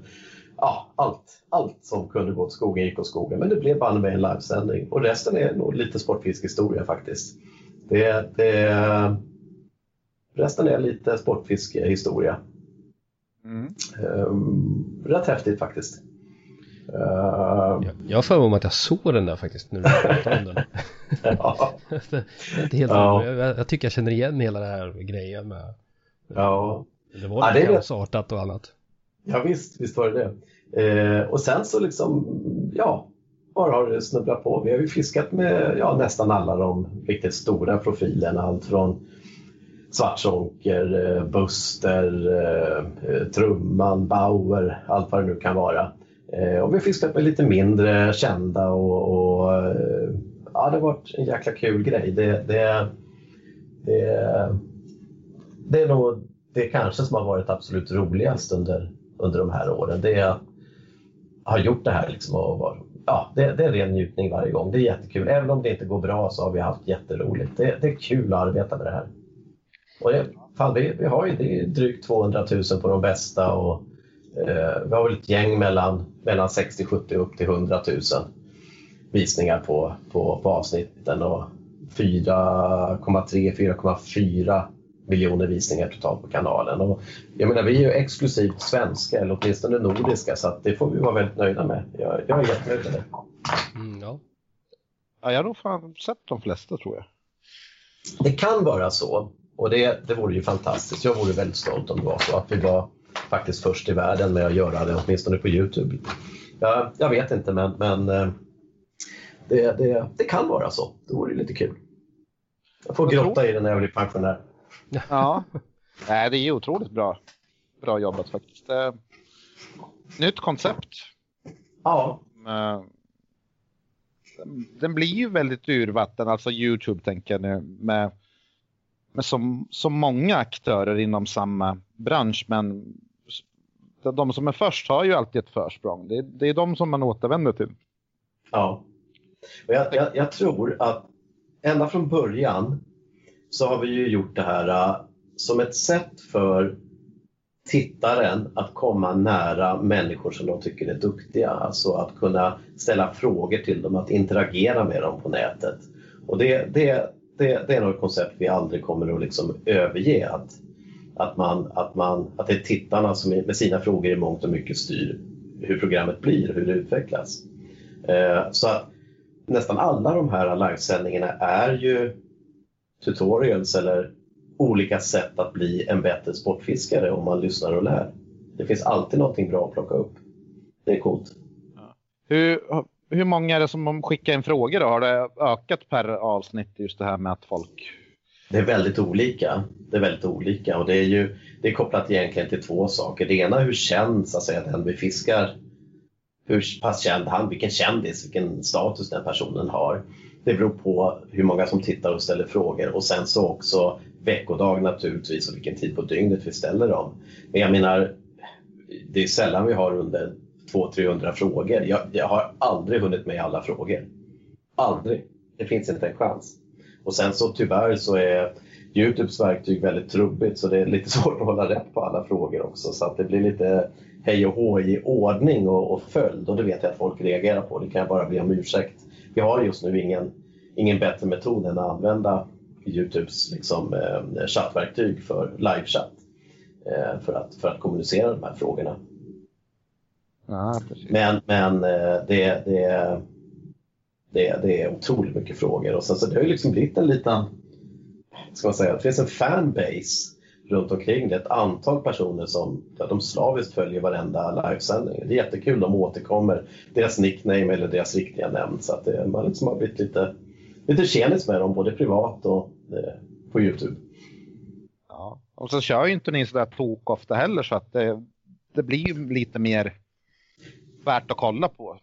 Ja, allt, allt som kunde gå åt skogen gick åt skogen. Men det blev bara med en livesändning. Och resten är nog lite sportfiskhistoria faktiskt. Det, det, resten är lite sportfiskehistoria. Mm. Um, rätt häftigt faktiskt. Uh, jag har för mig att jag såg den där faktiskt nu när du pratade om den. [laughs] ja. helt ja. jag, jag, tycker jag känner igen hela den här grejen med. Ja. Det var lite ja, kaosartat och annat. Ja visst, visst var det det. Eh, och sen så liksom, ja, bara har det snubblat på. Vi har ju fiskat med ja, nästan alla de riktigt stora profilerna. Allt från Svartsonker, eh, Buster, eh, Trumman, Bauer, allt vad det nu kan vara. Eh, och vi har fiskat med lite mindre kända och, och eh, ja, det har varit en jäkla kul grej. Det, det, det, det är nog det kanske som har varit absolut roligast under, under de här åren. Det är att ha gjort det här liksom och var, ja, det, det, är ren njutning varje gång. Det är jättekul. Även om det inte går bra så har vi haft jätteroligt. Det, det är kul att arbeta med det här. Och det, fan, vi, vi har ju det drygt 200 000 på de bästa och vi har väl ett gäng mellan, mellan 60, 70 upp till 100 000 visningar på, på, på avsnitten och 4,3-4,4 miljoner visningar totalt på kanalen. Och jag menar, vi är ju exklusivt svenska, eller åtminstone nordiska, så det får vi vara väldigt nöjda med. Jag, jag är jättenöjd med det. Mm, ja. ja, jag har nog fan sett de flesta tror jag. Det kan vara så. Och det, det vore ju fantastiskt. Jag vore väldigt stolt om det var så att vi var faktiskt först i världen med att göra det, åtminstone på Youtube. Jag, jag vet inte, men, men eh, det, det, det, kan vara så. Det vore lite kul. Jag får grotta i det när jag blir pensionär. Ja, [laughs] Nej, det är otroligt bra, bra jobbat faktiskt. Eh, nytt koncept. Ja. Eh, den blir ju väldigt urvatten, alltså Youtube tänker jag nu, med, med så, så många aktörer inom samma bransch, men de som är först har ju alltid ett försprång. Det är, det är de som man återvänder till. Ja. Och jag, jag, jag, tror att ända från början så har vi ju gjort det här uh, som ett sätt för tittaren att komma nära människor som de tycker är duktiga. Alltså att kunna ställa frågor till dem, att interagera med dem på nätet. Och det, det, det, det är något ett koncept vi aldrig kommer att liksom överge. Att att, man, att, man, att det är tittarna som med sina frågor i mångt och mycket styr hur programmet blir och hur det utvecklas. Eh, så att nästan alla de här livesändningarna är ju tutorials eller olika sätt att bli en bättre sportfiskare om man lyssnar och lär. Det finns alltid någonting bra att plocka upp. Det är coolt. Hur, hur många är det som skickar in frågor då? Har det ökat per avsnitt just det här med att folk det är väldigt olika. Det är väldigt olika och det är ju det är kopplat egentligen till två saker. Det ena hur känd så att säga, den vi fiskar, hur pass känd han, vilken kändis, vilken status den personen har. Det beror på hur många som tittar och ställer frågor och sen så också veckodag naturligtvis och vilken tid på dygnet vi ställer dem. Men jag menar, det är sällan vi har under 200-300 frågor. Jag, jag har aldrig hunnit med alla frågor. Aldrig. Det finns inte en chans. Och sen så tyvärr så är Youtubes verktyg väldigt trubbigt så det är lite [laughs] svårt att hålla rätt på alla frågor också. Så att det blir lite hej och hå i ordning och, och följd och det vet jag att folk reagerar på. Det kan jag bara be om ursäkt. Vi har just nu ingen, ingen bättre metod än att använda Youtubes liksom, eh, chattverktyg för livechatt eh, för, att, för att kommunicera de här frågorna. Ja, men men eh, det, det, det, det är otroligt mycket frågor och sen så det har ju liksom blivit en liten, ska man säga, det finns en fanbase runt omkring det. Ett antal personer som de slaviskt följer varenda livesändning. Det är jättekul, de återkommer. Deras nickname eller deras riktiga namn. Så att det, man liksom har blivit lite, lite tjenis med dem, både privat och eh, på Youtube. Ja, och så kör ju inte ni sådär tok ofta heller så att det, det blir ju lite mer värt att kolla på.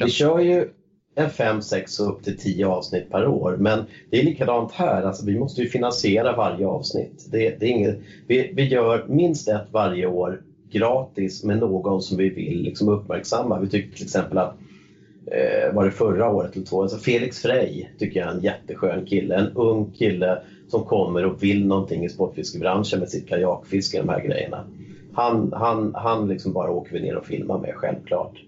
Vi kör ju en 5, 6 och upp till 10 avsnitt per år. Men det är likadant här, alltså, vi måste ju finansiera varje avsnitt. Det, det är inget, vi, vi gör minst ett varje år gratis med någon som vi vill liksom uppmärksamma. Vi tycker till exempel att eh, var det förra året eller två, alltså Felix Frey tycker jag är en jätteskön kille. En ung kille som kommer och vill någonting i sportfiskebranschen med sitt kajakfiske, de här grejerna. Han, han, han liksom bara åker vi ner och filmar med, självklart.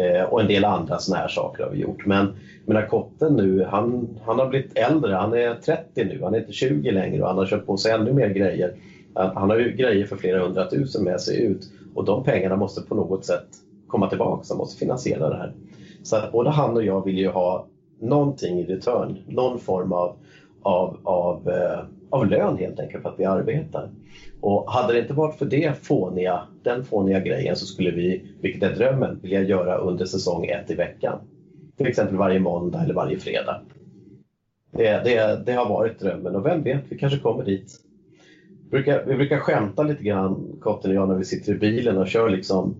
Eh, och en del andra sådana här saker har vi gjort. Men menar, kotten nu, han, han har blivit äldre, han är 30 nu, han är inte 20 längre och han har köpt på sig ännu mer grejer. Han har ju grejer för flera hundratusen med sig ut och de pengarna måste på något sätt komma tillbaka, han måste finansiera det här. Så att både han och jag vill ju ha någonting i return, någon form av, av, av, eh, av lön helt enkelt för att vi arbetar. Och hade det inte varit för det fåniga, den fåniga grejen så skulle vi, vilket är drömmen, vilja göra under säsong ett i veckan. Till exempel varje måndag eller varje fredag. Det, det, det har varit drömmen och vem vet, vi kanske kommer dit. Vi brukar, vi brukar skämta lite grann, Kotten och jag, när vi sitter i bilen och kör liksom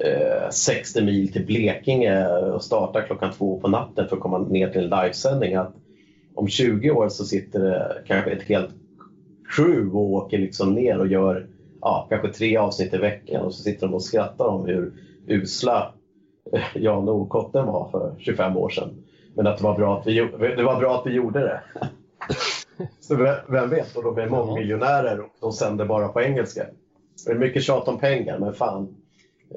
eh, 60 mil till Blekinge och startar klockan två på natten för att komma ner till en livesändning. Att om 20 år så sitter det kanske ett helt crew och åker liksom ner och gör ja, kanske tre avsnitt i veckan och så sitter de och skrattar om hur usla Jan och Kotten var för 25 år sedan. Men att det var bra att vi, det var bra att vi gjorde det. [laughs] Så vem vet, och de är mångmiljonärer och de sänder bara på engelska. Det är mycket tjat om pengar, men fan,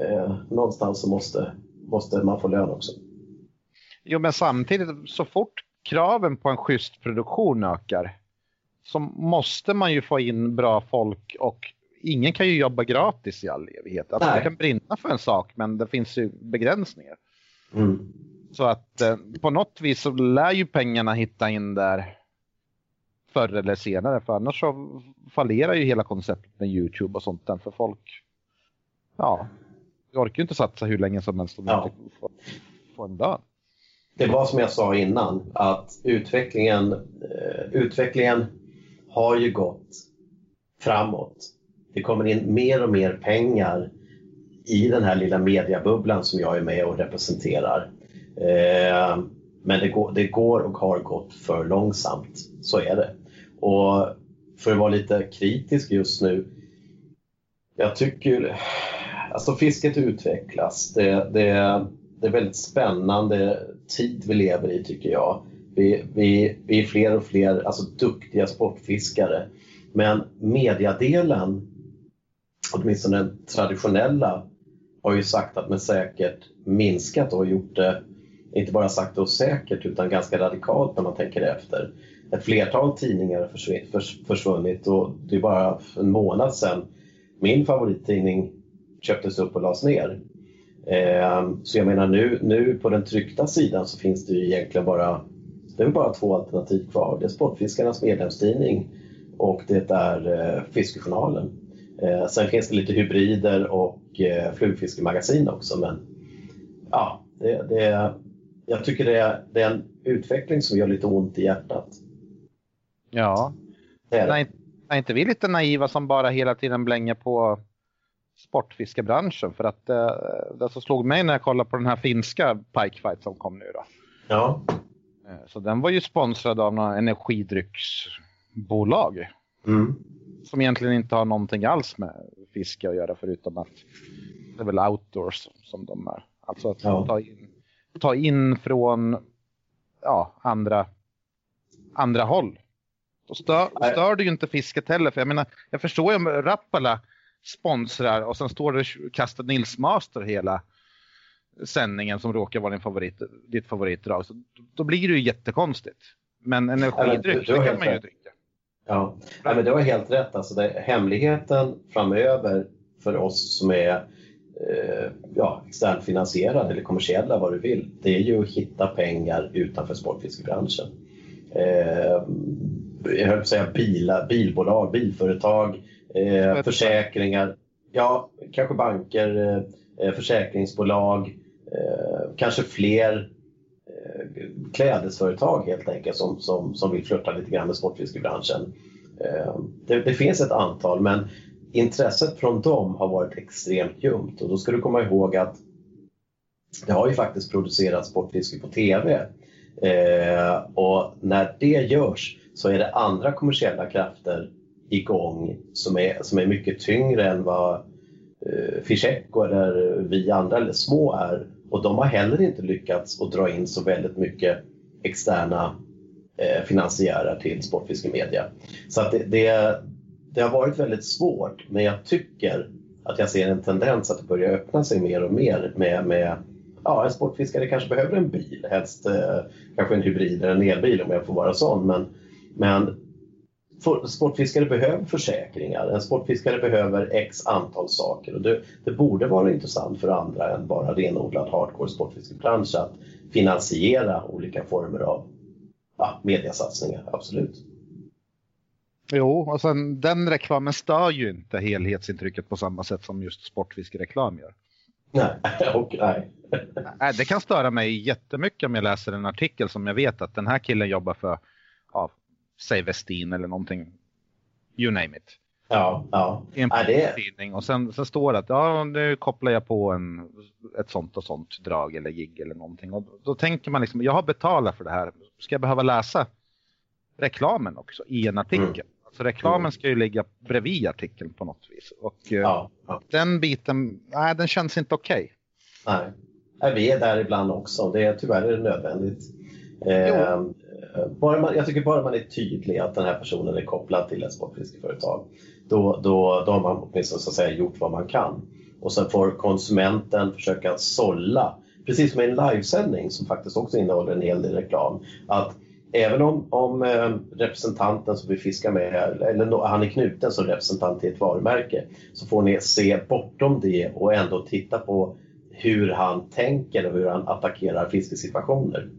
eh, någonstans så måste, måste man få lön också. Jo, men samtidigt, så fort kraven på en schysst produktion ökar, så måste man ju få in bra folk och ingen kan ju jobba gratis i all evighet. Alltså, du kan brinna för en sak men det finns ju begränsningar. Mm. Så att eh, på något vis så lär ju pengarna hitta in där förr eller senare för annars så fallerar ju hela konceptet med Youtube och sånt där för folk. Ja, orkar ju inte satsa hur länge som helst om ja. inte får, får en lön. Det var som jag sa innan att utvecklingen, eh, utvecklingen har ju gått framåt. Det kommer in mer och mer pengar i den här lilla mediabubblan som jag är med och representerar. Eh, men det går, det går och har gått för långsamt, så är det. Och för att vara lite kritisk just nu, jag tycker alltså fisket utvecklas. Det, det, det är väldigt spännande tid vi lever i tycker jag. Vi, vi, vi är fler och fler alltså, duktiga sportfiskare. Men mediadelen, åtminstone den traditionella, har ju sagt att med säkert minskat och gjort det, inte bara sagt och säkert, utan ganska radikalt när man tänker efter. Ett flertal tidningar har försvunnit och det är bara en månad sedan min favorittidning köptes upp och lades ner. Ehm, så jag menar nu, nu på den tryckta sidan så finns det ju egentligen bara det är bara två alternativ kvar. Det är Sportfiskarnas medlemstidning och det är eh, Fiskejournalen. Eh, sen finns det lite hybrider och eh, flugfiskemagasin också men ja, det, det, jag tycker det är, det är en utveckling som gör lite ont i hjärtat. Ja. Är, Nej, är inte vi lite naiva som bara hela tiden blänger på sportfiskebranschen? För att eh, det som slog mig när jag kollade på den här finska Pike Fight som kom nu då. Ja. Eh, så den var ju sponsrad av några energidrycksbolag. Mm. Som egentligen inte har någonting alls med fiske att göra förutom att det är väl outdoors som de är. Alltså att ja. ta, in, ta in från ja, andra, andra håll. Då stör, stör du ju inte fisket heller. För jag menar, jag förstår ju om Rappala sponsrar och sen står det kastat Nils Master hela sändningen som råkar vara din favorit, ditt favoritdrag. Så då blir det ju jättekonstigt. Men energidryck, det kan man ju dricka. Ja, ja men det var helt rätt. Alltså det, hemligheten framöver för oss som är eh, ja, externt finansierade eller kommersiella, vad du vill, det är ju att hitta pengar utanför sportfiskebranschen. Eh, jag höll på att säga bilar, bilbolag, bilföretag, eh, försäkringar, ja, kanske banker, eh, försäkringsbolag, eh, kanske fler eh, klädesföretag helt enkelt som, som, som vill flirta lite grann med sportfiskebranschen. Eh, det, det, finns ett antal men intresset från dem har varit extremt ljumt. Och då ska du komma ihåg att det har ju faktiskt producerats sportfiske på TV eh, och när det görs så är det andra kommersiella krafter igång som är, som är mycket tyngre än vad eh, Fischeko eller vi andra eller små är. Och de har heller inte lyckats att dra in så väldigt mycket externa eh, finansiärer till Sportfiskemedia. Så att det, det, det, har varit väldigt svårt, men jag tycker att jag ser en tendens att det börjar öppna sig mer och mer med, med ja, en sportfiskare kanske behöver en bil, helst eh, kanske en hybrid eller en elbil om jag får vara sån. Men, men sportfiskare behöver försäkringar, en sportfiskare behöver x antal saker och det, det borde vara intressant för andra än bara renodlad hardcore sportfiskebransch att finansiera olika former av ja, mediasatsningar, absolut. Jo, och sen den reklamen stör ju inte helhetsintrycket på samma sätt som just sportfiskereklam gör. Nej, [laughs] och nej. nej. Det kan störa mig jättemycket om jag läser en artikel som jag vet att den här killen jobbar för säg Westin eller någonting. You name it. Ja, ja. En ja, tidning och sen, sen står det att ja, nu kopplar jag på en, ett sånt och sånt drag eller gig eller någonting. Och då tänker man liksom, jag har betalat för det här. Ska jag behöva läsa reklamen också i en artikel? Mm. Alltså reklamen ska ju ligga bredvid artikeln på något vis. Och eh, ja, ja. den biten, nej den känns inte okej. Okay. Nej, vi är där ibland också. Det är, tyvärr är det nödvändigt. Eh, Eh, bara man, jag tycker bara man är tydlig att den här personen är kopplad till ett sportfiskeföretag. Då, då, då har man åtminstone så att säga gjort vad man kan. Och sen får konsumenten försöka sålla, precis som i en livesändning som faktiskt också innehåller en hel del reklam. Att även om, om eh, representanten som vi fiskar med, eller han är knuten som representant till ett varumärke, så får ni se bortom det och ändå titta på hur han tänker och hur han attackerar fiskesituationer.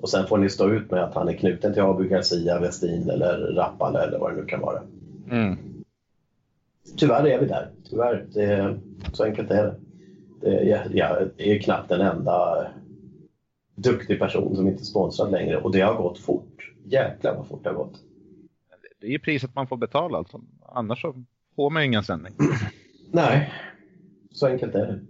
Och sen får ni stå ut med att han är knuten till Abu Garcia, Westin eller Rappala eller vad det nu kan vara. Mm. Tyvärr är vi där. Tyvärr. Det, så enkelt är det. det jag, jag är knappt en enda duktig person som inte är sponsrad längre och det har gått fort. Jäklar vad fort det har gått. Det är ju priset man får betala alltså. Annars så får man ju ingen sändning. [clears throat] Nej, så enkelt är det.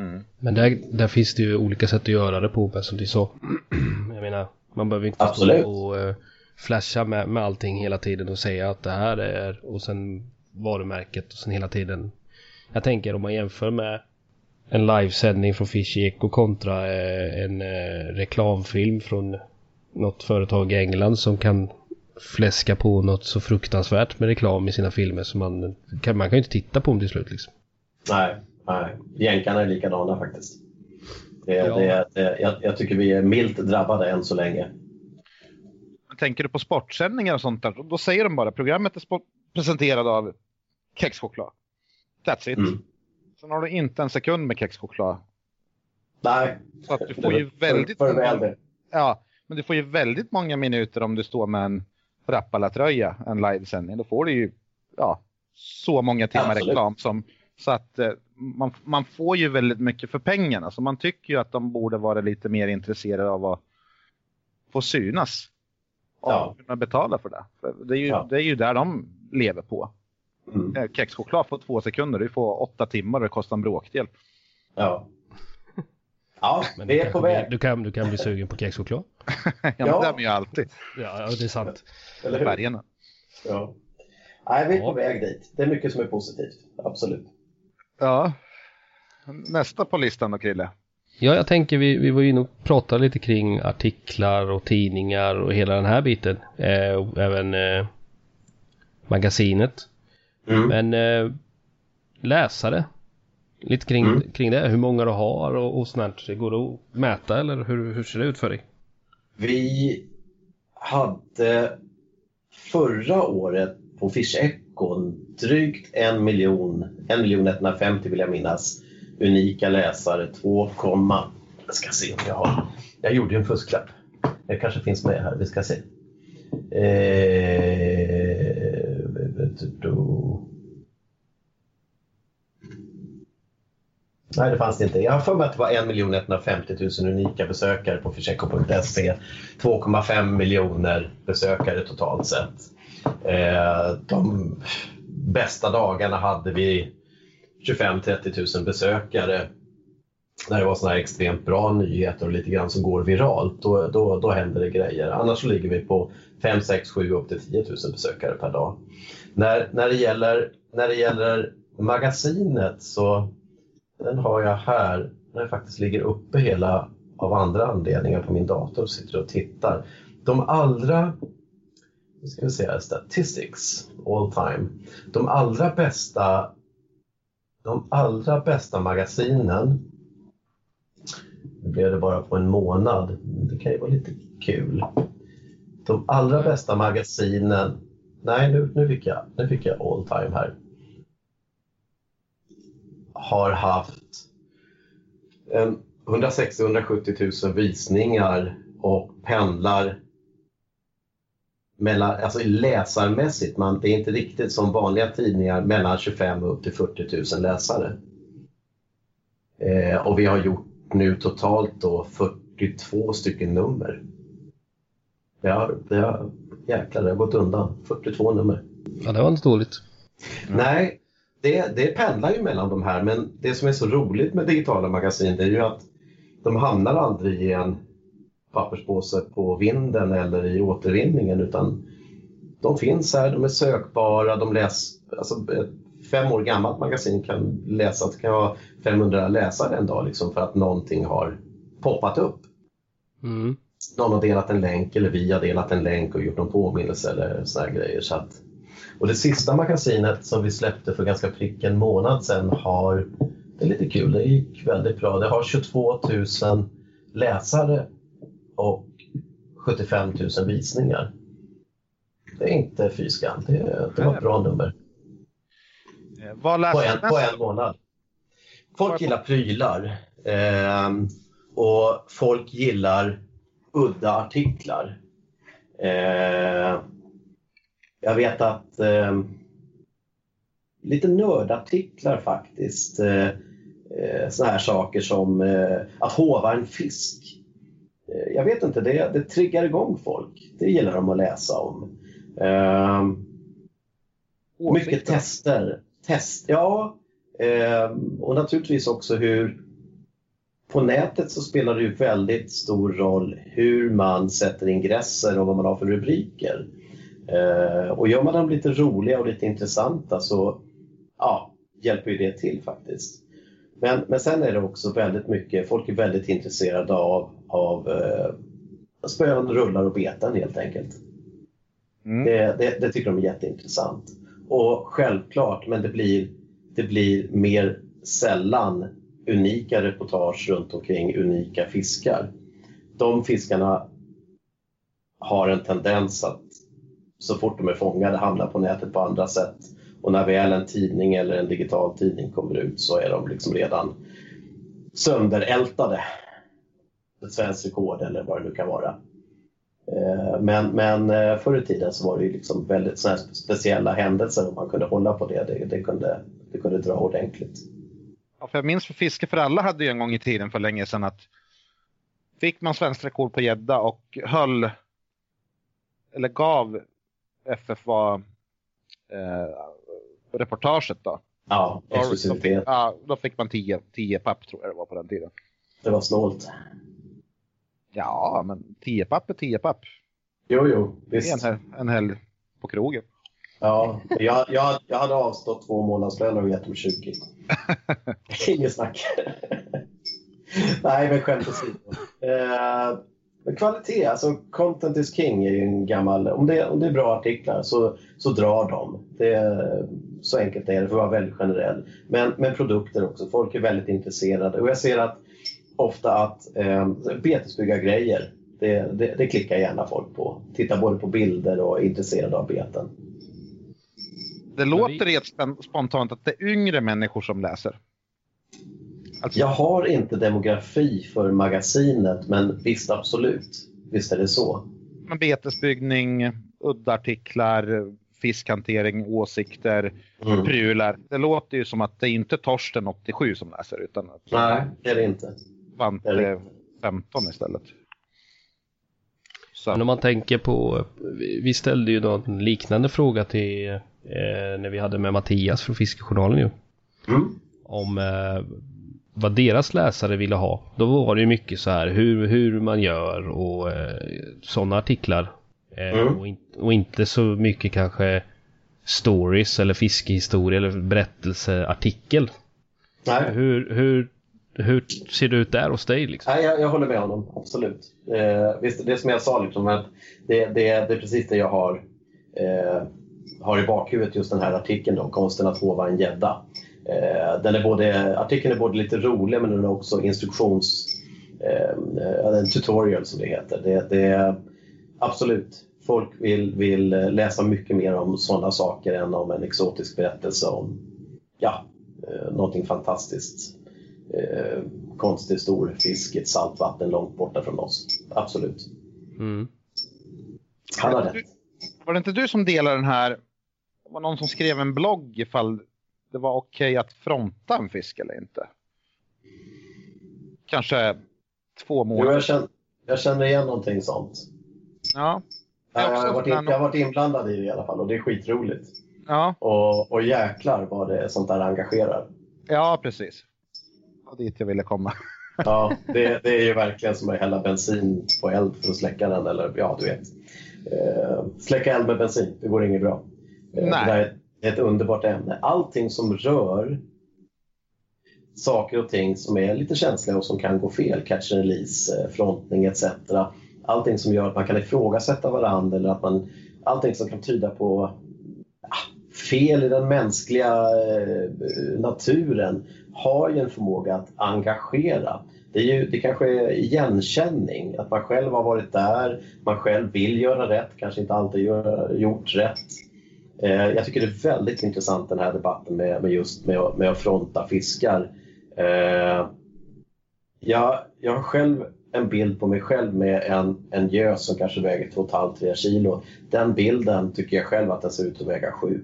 Mm. Men där, där finns det ju olika sätt att göra det på som du sa. [clears throat] Jag menar, man behöver inte Absolut. stå och uh, flasha med, med allting hela tiden och säga att det här är och sen varumärket och sen hela tiden. Jag tänker om man jämför med en livesändning från Fish Eco kontra uh, en uh, reklamfilm från något företag i England som kan fläska på något så fruktansvärt med reklam i sina filmer så man kan, man kan ju inte titta på dem till slut liksom. Nej, Nej, jänkarna är likadana faktiskt. Det, ja. det, det, jag, jag, tycker vi är milt drabbade än så länge. Tänker du på sportsändningar och sånt där, då säger de bara programmet är presenterat av kexchoklad. That's it. Mm. Sen har du inte en sekund med kexchoklad. Nej. Så att du får ju väldigt för, för många, Ja, men du får ju väldigt många minuter om du står med en Rappala-tröja, en livesändning. Då får du ju ja, så många timmar Absolut. reklam som Så att eh, man, man får ju väldigt mycket för pengarna. Så man tycker ju att de borde vara lite mer intresserade av att få synas. Och Ja. kunna betala för det. För det, är ju, Ja. det är ju där de lever på. Mm. Eh, Kexchoklad på två sekunder, du får åtta timmar och det kostar en bråkdel. Ja. Ja, Men vi du är på väg. Du kan, du kan bli sugen på kexchoklad. [laughs] ja, men Ja. det är man ju alltid. Ja, ja, det är sant. Eller hur? Färgerna. Ja. Nej, vi är Ja. på väg dit. Det är mycket som är positivt. Absolut. Ja. Nästa på listan då, Krille. Ja, jag tänker vi, vi var inne och pratade lite kring artiklar och tidningar och hela den här biten. Eh, och även eh, magasinet. Mm. Men eh, läsare. Lite kring, Mm. kring det. Hur många du har och, och sånt. där. Går det att mäta eller hur, hur ser det ut för dig? Vi hade förra året på Fish gå drygt en miljon, en miljon 150 vill jag minnas, unika läsare. 2, jag ska se om jag har. Jag gjorde ju en fusklapp. Det kanske finns med här, vi ska se. Eh, då. Nej, det fanns det inte. Jag har för mig att det var 1 150 000 unika besökare på Ficheco.se. 2,5 miljoner besökare totalt sett. Eh, de bästa dagarna hade vi 25-30 000 besökare. När det var sådana här extremt bra nyheter och lite grann som går viralt, då, då, då händer det grejer. Annars så ligger vi på 5, 6, 7, upp till 10 000 besökare per dag. När, när, det gäller, när det gäller magasinet så den har jag här. Den faktiskt ligger uppe hela av andra anledningar på min dator och sitter och tittar. De allra, nu ska vi se här, statistics all time. De allra bästa de allra bästa magasinen nu blev det bara på en månad. men Det kan ju vara lite kul. De allra bästa magasinen Nej, nu, nu, fick jag, nu fick jag all time här har haft 160-170 000 visningar och pendlar mellan, alltså läsarmässigt, man, det är inte riktigt som vanliga tidningar, mellan 25 och upp till 40 000 läsare. Eh, och vi har gjort nu totalt då 42 stycken nummer. Det har, det har, jäklar, det har gått undan. 42 nummer. Ja, det var inte dåligt. Nej, det, det pendlar ju mellan de här men det som är så roligt med digitala magasin det är ju att de hamnar aldrig i en papperspåse på vinden eller i återvinningen utan de finns här, de är sökbara, de läs, alltså ett fem år gammalt magasin kan läsa, det kan ha 500 läsare en dag liksom för att någonting har poppat upp. Mm. Någon har delat en länk eller vi har delat en länk och gjort någon påminnelse eller här grejer. Så att, och det sista magasinet som vi släppte för ganska prick en månad sedan har, det är lite kul, det gick väldigt bra. Det har 22 000 läsare och 75 000 visningar. Det är inte fy skam, det, det var ett bra nummer. Eh, På en, på en månad. Folk gillar prylar. ehm, och folk gillar udda artiklar. Eh, jag vet att eh, lite nördartiklar faktiskt. Eh, eh, såna här saker som eh, att hova en fisk. Eh, jag vet inte, det, det triggar igång folk. Det gillar de att läsa om. Eh, mycket tester. Test, ja. Eh, och naturligtvis också hur på nätet så spelar det ju väldigt stor roll hur man sätter ingresser och vad man har för rubriker. Eh, och gör man dem lite roliga och lite intressanta så ja, hjälper ju det till faktiskt. Men, men sen är det också väldigt mycket, folk är väldigt intresserade av, av eh, spön, rullar och beten helt enkelt. Mm. Det, det, det tycker de är jätteintressant. Och självklart, men det blir, det blir mer sällan unika reportage runt omkring unika fiskar. De fiskarna har en tendens att så fort de är fångade hamna på nätet på andra sätt. Och när väl en tidning eller en digital tidning kommer ut så är de liksom redan sönderältade. Ett svenskt rekord eller vad det nu kan vara. Eh, men, men eh, förr i tiden så var det ju liksom väldigt såna här speciella händelser och man kunde hålla på det. Det, det kunde, det kunde dra ordentligt. Ja, för jag minns för Fiske för alla hade ju en gång i tiden för länge sedan att fick man svenskt rekord på gädda och höll eller gav FFA eh, reportaget då. Ja, exklusivitet. Ja, då fick man 10, 10 papp tror jag det var på den tiden. Det var snålt. Ja, men 10 papp är 10 papp. Jo, jo, Det är visst. en, hel- en helg på krogen. Ja, jag, jag, jag hade avstått två månadslöner och gett dem 20. [laughs] Inget snack. Nej, men skämt åsido. Eh, kvalitet, alltså content is king är ju en gammal... Om det, om det är bra artiklar så, så drar de. Det, så enkelt är det, för att vara väldigt generell. Men, men produkter också. Folk är väldigt intresserade. Och jag ser att ofta att eh, betesbyggargrejer, det, det, det klickar gärna folk på. Tittar både på bilder och är intresserade av beten. Det låter rent spon- spontant att det är yngre människor som läser. Alltså, Jag har inte demografi för magasinet, men visst absolut. Visst är det så. men betesbyggning, uddartiklar, fiskhantering, åsikter, Mm. prylar. Det låter ju som att det är inte Torsten 87 som läser utan att Nej, det är det inte. Det är Vante det. 15 istället. Så, Men om man tänker på, vi- vi ställde ju någon liknande fråga till eh, när vi hade med Mattias från Fiskejournalen ju. Mm. Om eh, vad deras läsare ville ha. Då var det ju mycket så här hur, hur man gör och eh, sådana artiklar. Eh, Mm. och, in, och inte så mycket kanske stories eller fiskehistoria eller berättelseartikel. Nej, Hur, hur, hur ser det ut där hos dig liksom? Nej jag, jag håller med honom, absolut. Eh, visst, det som jag sa, liksom, att det, det, det är precis det jag har, eh, har i bakhuvudet, just den här artikeln om konsten att hova en gädda. Eh, den är både, artikeln är både lite rolig men den är också instruktions... Eh, en tutorial som det heter. Det, det är absolut, folk vill, vill läsa mycket mer om sådana saker än om en exotisk berättelse om ja, eh, någonting fantastiskt eh, konstig stor fisk i ett saltvatten långt borta från oss. Absolut. Mm. Han har rätt. var det inte du som delade den här, det var någon som skrev en blogg ifall det var okej att fronta en fisk eller inte? Kanske två Jo, månader. jag, känner, jag känner igen någonting sånt. Ja, är Jag har, varit jag har varit inblandad i det i alla fall och det är skitroligt. ja, Och, och jäklar vad det sånt där engagerar. ja precis. Det var dit jag ville komma. [laughs] Ja, det, det är ju verkligen som att hälla bensin på eld för att släcka den. Eller ja, du vet. Eh, släcka eld med bensin, det går inget bra. Eh, Nej. Det är ett underbart ämne. Allting som rör saker och ting som är lite känsliga och som kan gå fel, catch and release, eh, frontning etc. Allting som gör att man kan ifrågasätta varandra eller att man, allting som kan tyda på ah, fel i den mänskliga eh, naturen har ju en förmåga att engagera. Det, är ju, det kanske är igenkänning, att man själv har varit där, man själv vill göra rätt, kanske inte alltid gör, gjort rätt. Eh, jag tycker det är väldigt intressant den här debatten med, med just med, att- med att fronta fiskar. Eh, jag, jag har själv en bild på mig själv med en, en gös som kanske väger 2,5-3 kilo. Den bilden tycker jag själv att den ser ut att väga 7.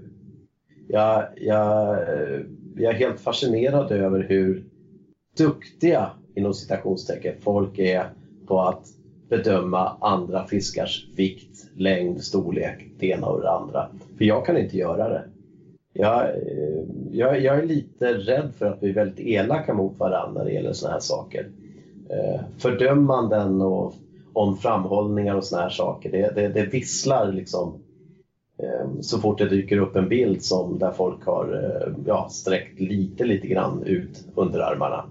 Jag, jag, eh, jag är helt fascinerad över hur duktiga inom citationstecken folk är på att bedöma andra fiskars vikt, längd, storlek, det ena och det andra. För jag kan inte göra det. Jag, eh, jag, jag är lite rädd för att vi är väldigt elaka mot varandra när det gäller sådana här saker. Eh, fördömanden och om framhållningar och sådana här saker, det, det, det visslar liksom eh, så fort det dyker upp en bild som där folk har eh, ja, sträckt lite, lite grann ut underarmarna.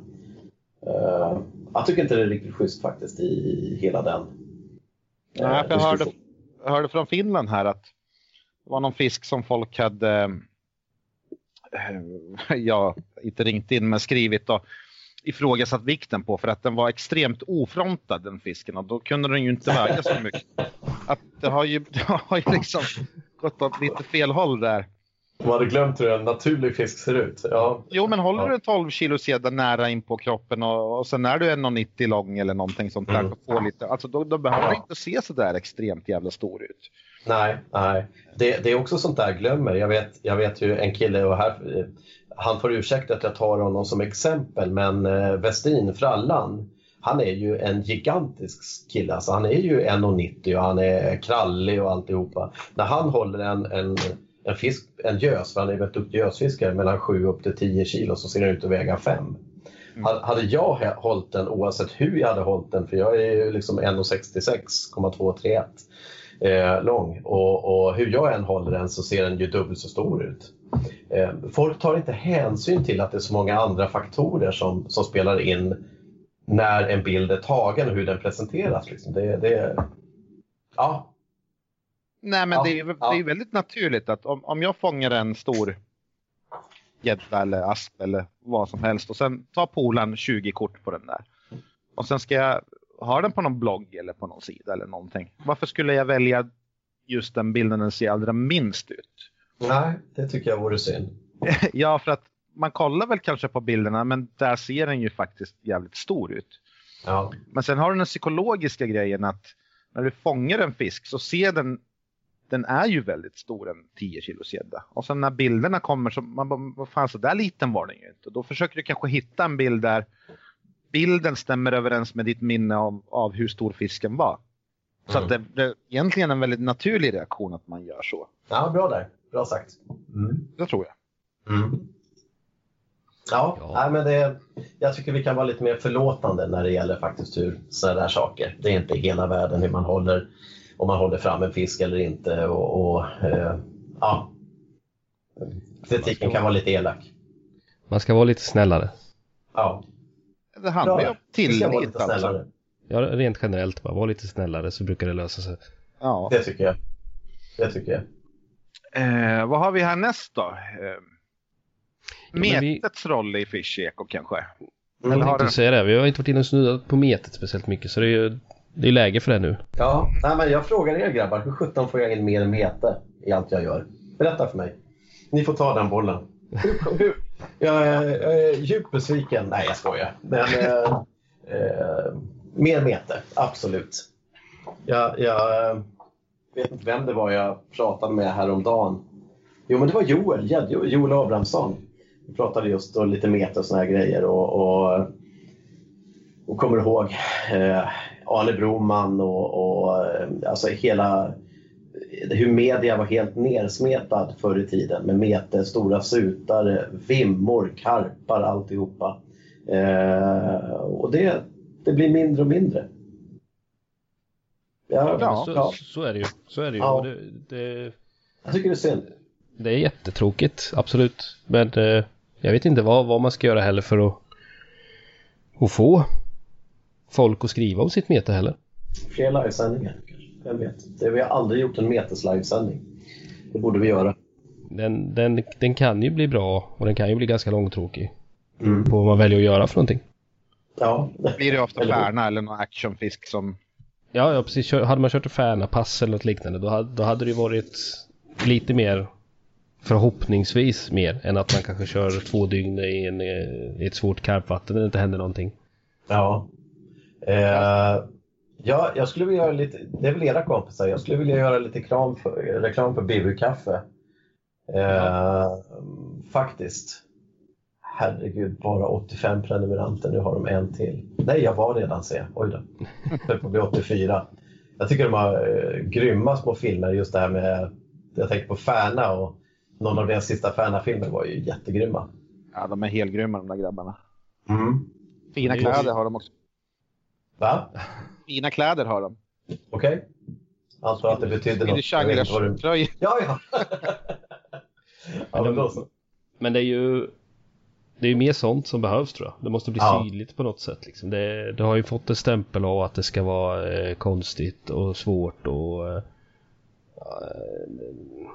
Eh, jag tycker inte det är riktigt schysst faktiskt i hela den Nej, jag hörde, jag hörde från Finland här att det var någon fisk som folk hade, [laughs] ja, inte ringt in men skrivit och ifrågasatt vikten på för att den var extremt ofrontad den fisken och då kunde den ju inte väga så mycket. Att det har ju, [laughs] det har ju liksom gått åt lite fel håll där. De hade glömt hur en naturlig fisk ser ut. Ja, Jo, men håller du en 12 kilos gädda nära in på kroppen och, och sen är du 1,90 lång eller någonting sånt där, Mm. lite, alltså då, då behöver du inte se så där extremt jävla stor ut. Nej, nej. Det, det är också sånt där glömmer. Jag vet, jag vet ju en kille, och här, han får ursäkta att jag tar honom som exempel, men eh, Westin, Frallan, han är ju en gigantisk kille. Alltså, han är ju 1,90 och han är krallig och alltihopa. När han håller en, en, en fisk, en gös, för han är väldigt duktig gösfiskare, mellan 7 upp till 10 kilo så ser den ut att väga 5. Mm. Hade jag hållit den oavsett hur jag hade hållit den, för jag är ju liksom 1,66,231 eh, lång och, och, hur jag än håller den så ser den ju dubbelt så stor ut. Eh, folk tar inte hänsyn till att det är så många andra faktorer som, som spelar in när en bild är tagen och hur den presenteras. Liksom. Det, det, ja. Nej men ja, det, är, det är väldigt naturligt att om, om jag fångar en stor gädda eller asp eller vad som helst och sen tar polaren 20 kort på den där. Och sen ska jag ha den på någon blogg eller på någon sida eller någonting. Varför skulle jag välja just den bilden den ser allra minst ut? Nej, det tycker jag vore synd. [laughs] ja, för att man kollar väl kanske på bilderna men där ser den ju faktiskt jävligt stor ut. Ja. Men sen har du den psykologiska grejen att när du fångar en fisk så ser den den är ju väldigt stor, en 10 kilos gädda. Och sen när bilderna kommer så man bara, vad fan så där liten var den ju inte. Då försöker du kanske hitta en bild där bilden stämmer överens med ditt minne av, av hur stor fisken var. Så mm. att det, det är egentligen en väldigt naturlig reaktion att man gör så. Ja, bra där. Bra sagt. Mm. Det tror jag. Mm. Ja, ja. Nej, men det, jag tycker vi kan vara lite mer förlåtande när det gäller faktiskt hur sådana där saker. Det är inte hela världen hur man håller om man håller fram en fisk eller inte. Och, och eh, ja. Kritiken kan vara lite elak. Man ska vara lite snällare. Ja. Det handlar ju om tillit alltså. Ja, rent generellt bara. Var lite snällare så brukar det lösa sig. Ja. Det tycker jag. Det tycker jag. Eh, vad har vi härnäst då? Eh, metets vi... roll i Fish Eco kanske? Mm. Eller har du... säga det. Vi har inte varit inne och snuddat på metet speciellt mycket så det är ju det är läge för det nu. Ja, nej, men jag frågar er grabbar, hur sjutton får jag in mer mete i allt jag gör? Berätta för mig. Ni får ta den bollen. Hur, hur, jag, är, jag är djupt besviken. Nej, jag skojar. Men, eh, eh mer mete, absolut. Jag, jag eh, vet inte vem det var jag pratade med häromdagen. Jo, men det var Joel, Joel Abrahamsson. Vi pratade just då lite mete och såna här grejer. Och, och, och kommer ihåg eh, Ale Broman och, och eh, alltså hela hur media var helt nersmetad förr i tiden med mete, stora sutar, vimmor, karpar, alltihopa. Eh, och det, det blir mindre och mindre. Ja, ja, så, ja. så är det ju. Så är det ju. Ja. Det, det, jag tycker det är synd. Det är jättetråkigt, absolut. Men eh, jag vet inte vad, vad man ska göra heller för att, att få folk att skriva om sitt meta heller. Fler livesändningar Vem vet? Det, vi har aldrig gjort en metes livesändning. Det borde vi göra. Den, den, den kan ju bli bra och den kan ju bli ganska långtråkig. Mm. På vad man väljer att göra för någonting. Ja. [laughs] Blir det ofta färna eller någon actionfisk som... Ja, ja precis. Hade man kört färna pass eller något liknande då hade, då hade det ju varit lite mer förhoppningsvis mer än att man kanske kör två dygn i, en, i ett svårt karpvatten där det inte händer någonting. Ja, Eh, ja, jag skulle vilja göra lite, det är väl era kompisar, jag skulle vilja göra lite reklam för, reklam för BV-kaffe. Eh, faktiskt. Herregud, bara 85 prenumeranter, nu har de en till. Nej, jag var redan se. Oj då. [laughs] Jag på bli 84. Jag tycker de har eh, grymma små filmer, just det här med, jag tänker på Färna och någon av deras sista Färna-filmer var ju jättegrymma. Ja, de är helgrymma de där grabbarna. Mm. Fina kläder har de också. Va? [laughs] Fina kläder har de. Okej. Okay. Antar att det betyder något. Swedish Ja, ja. ja men, de, men det är ju det är mer sånt som behövs tror jag. Det måste bli ja. synligt på något sätt. Liksom. Det, det, har ju fått en stämpel av att det ska vara eh, konstigt och svårt och eh,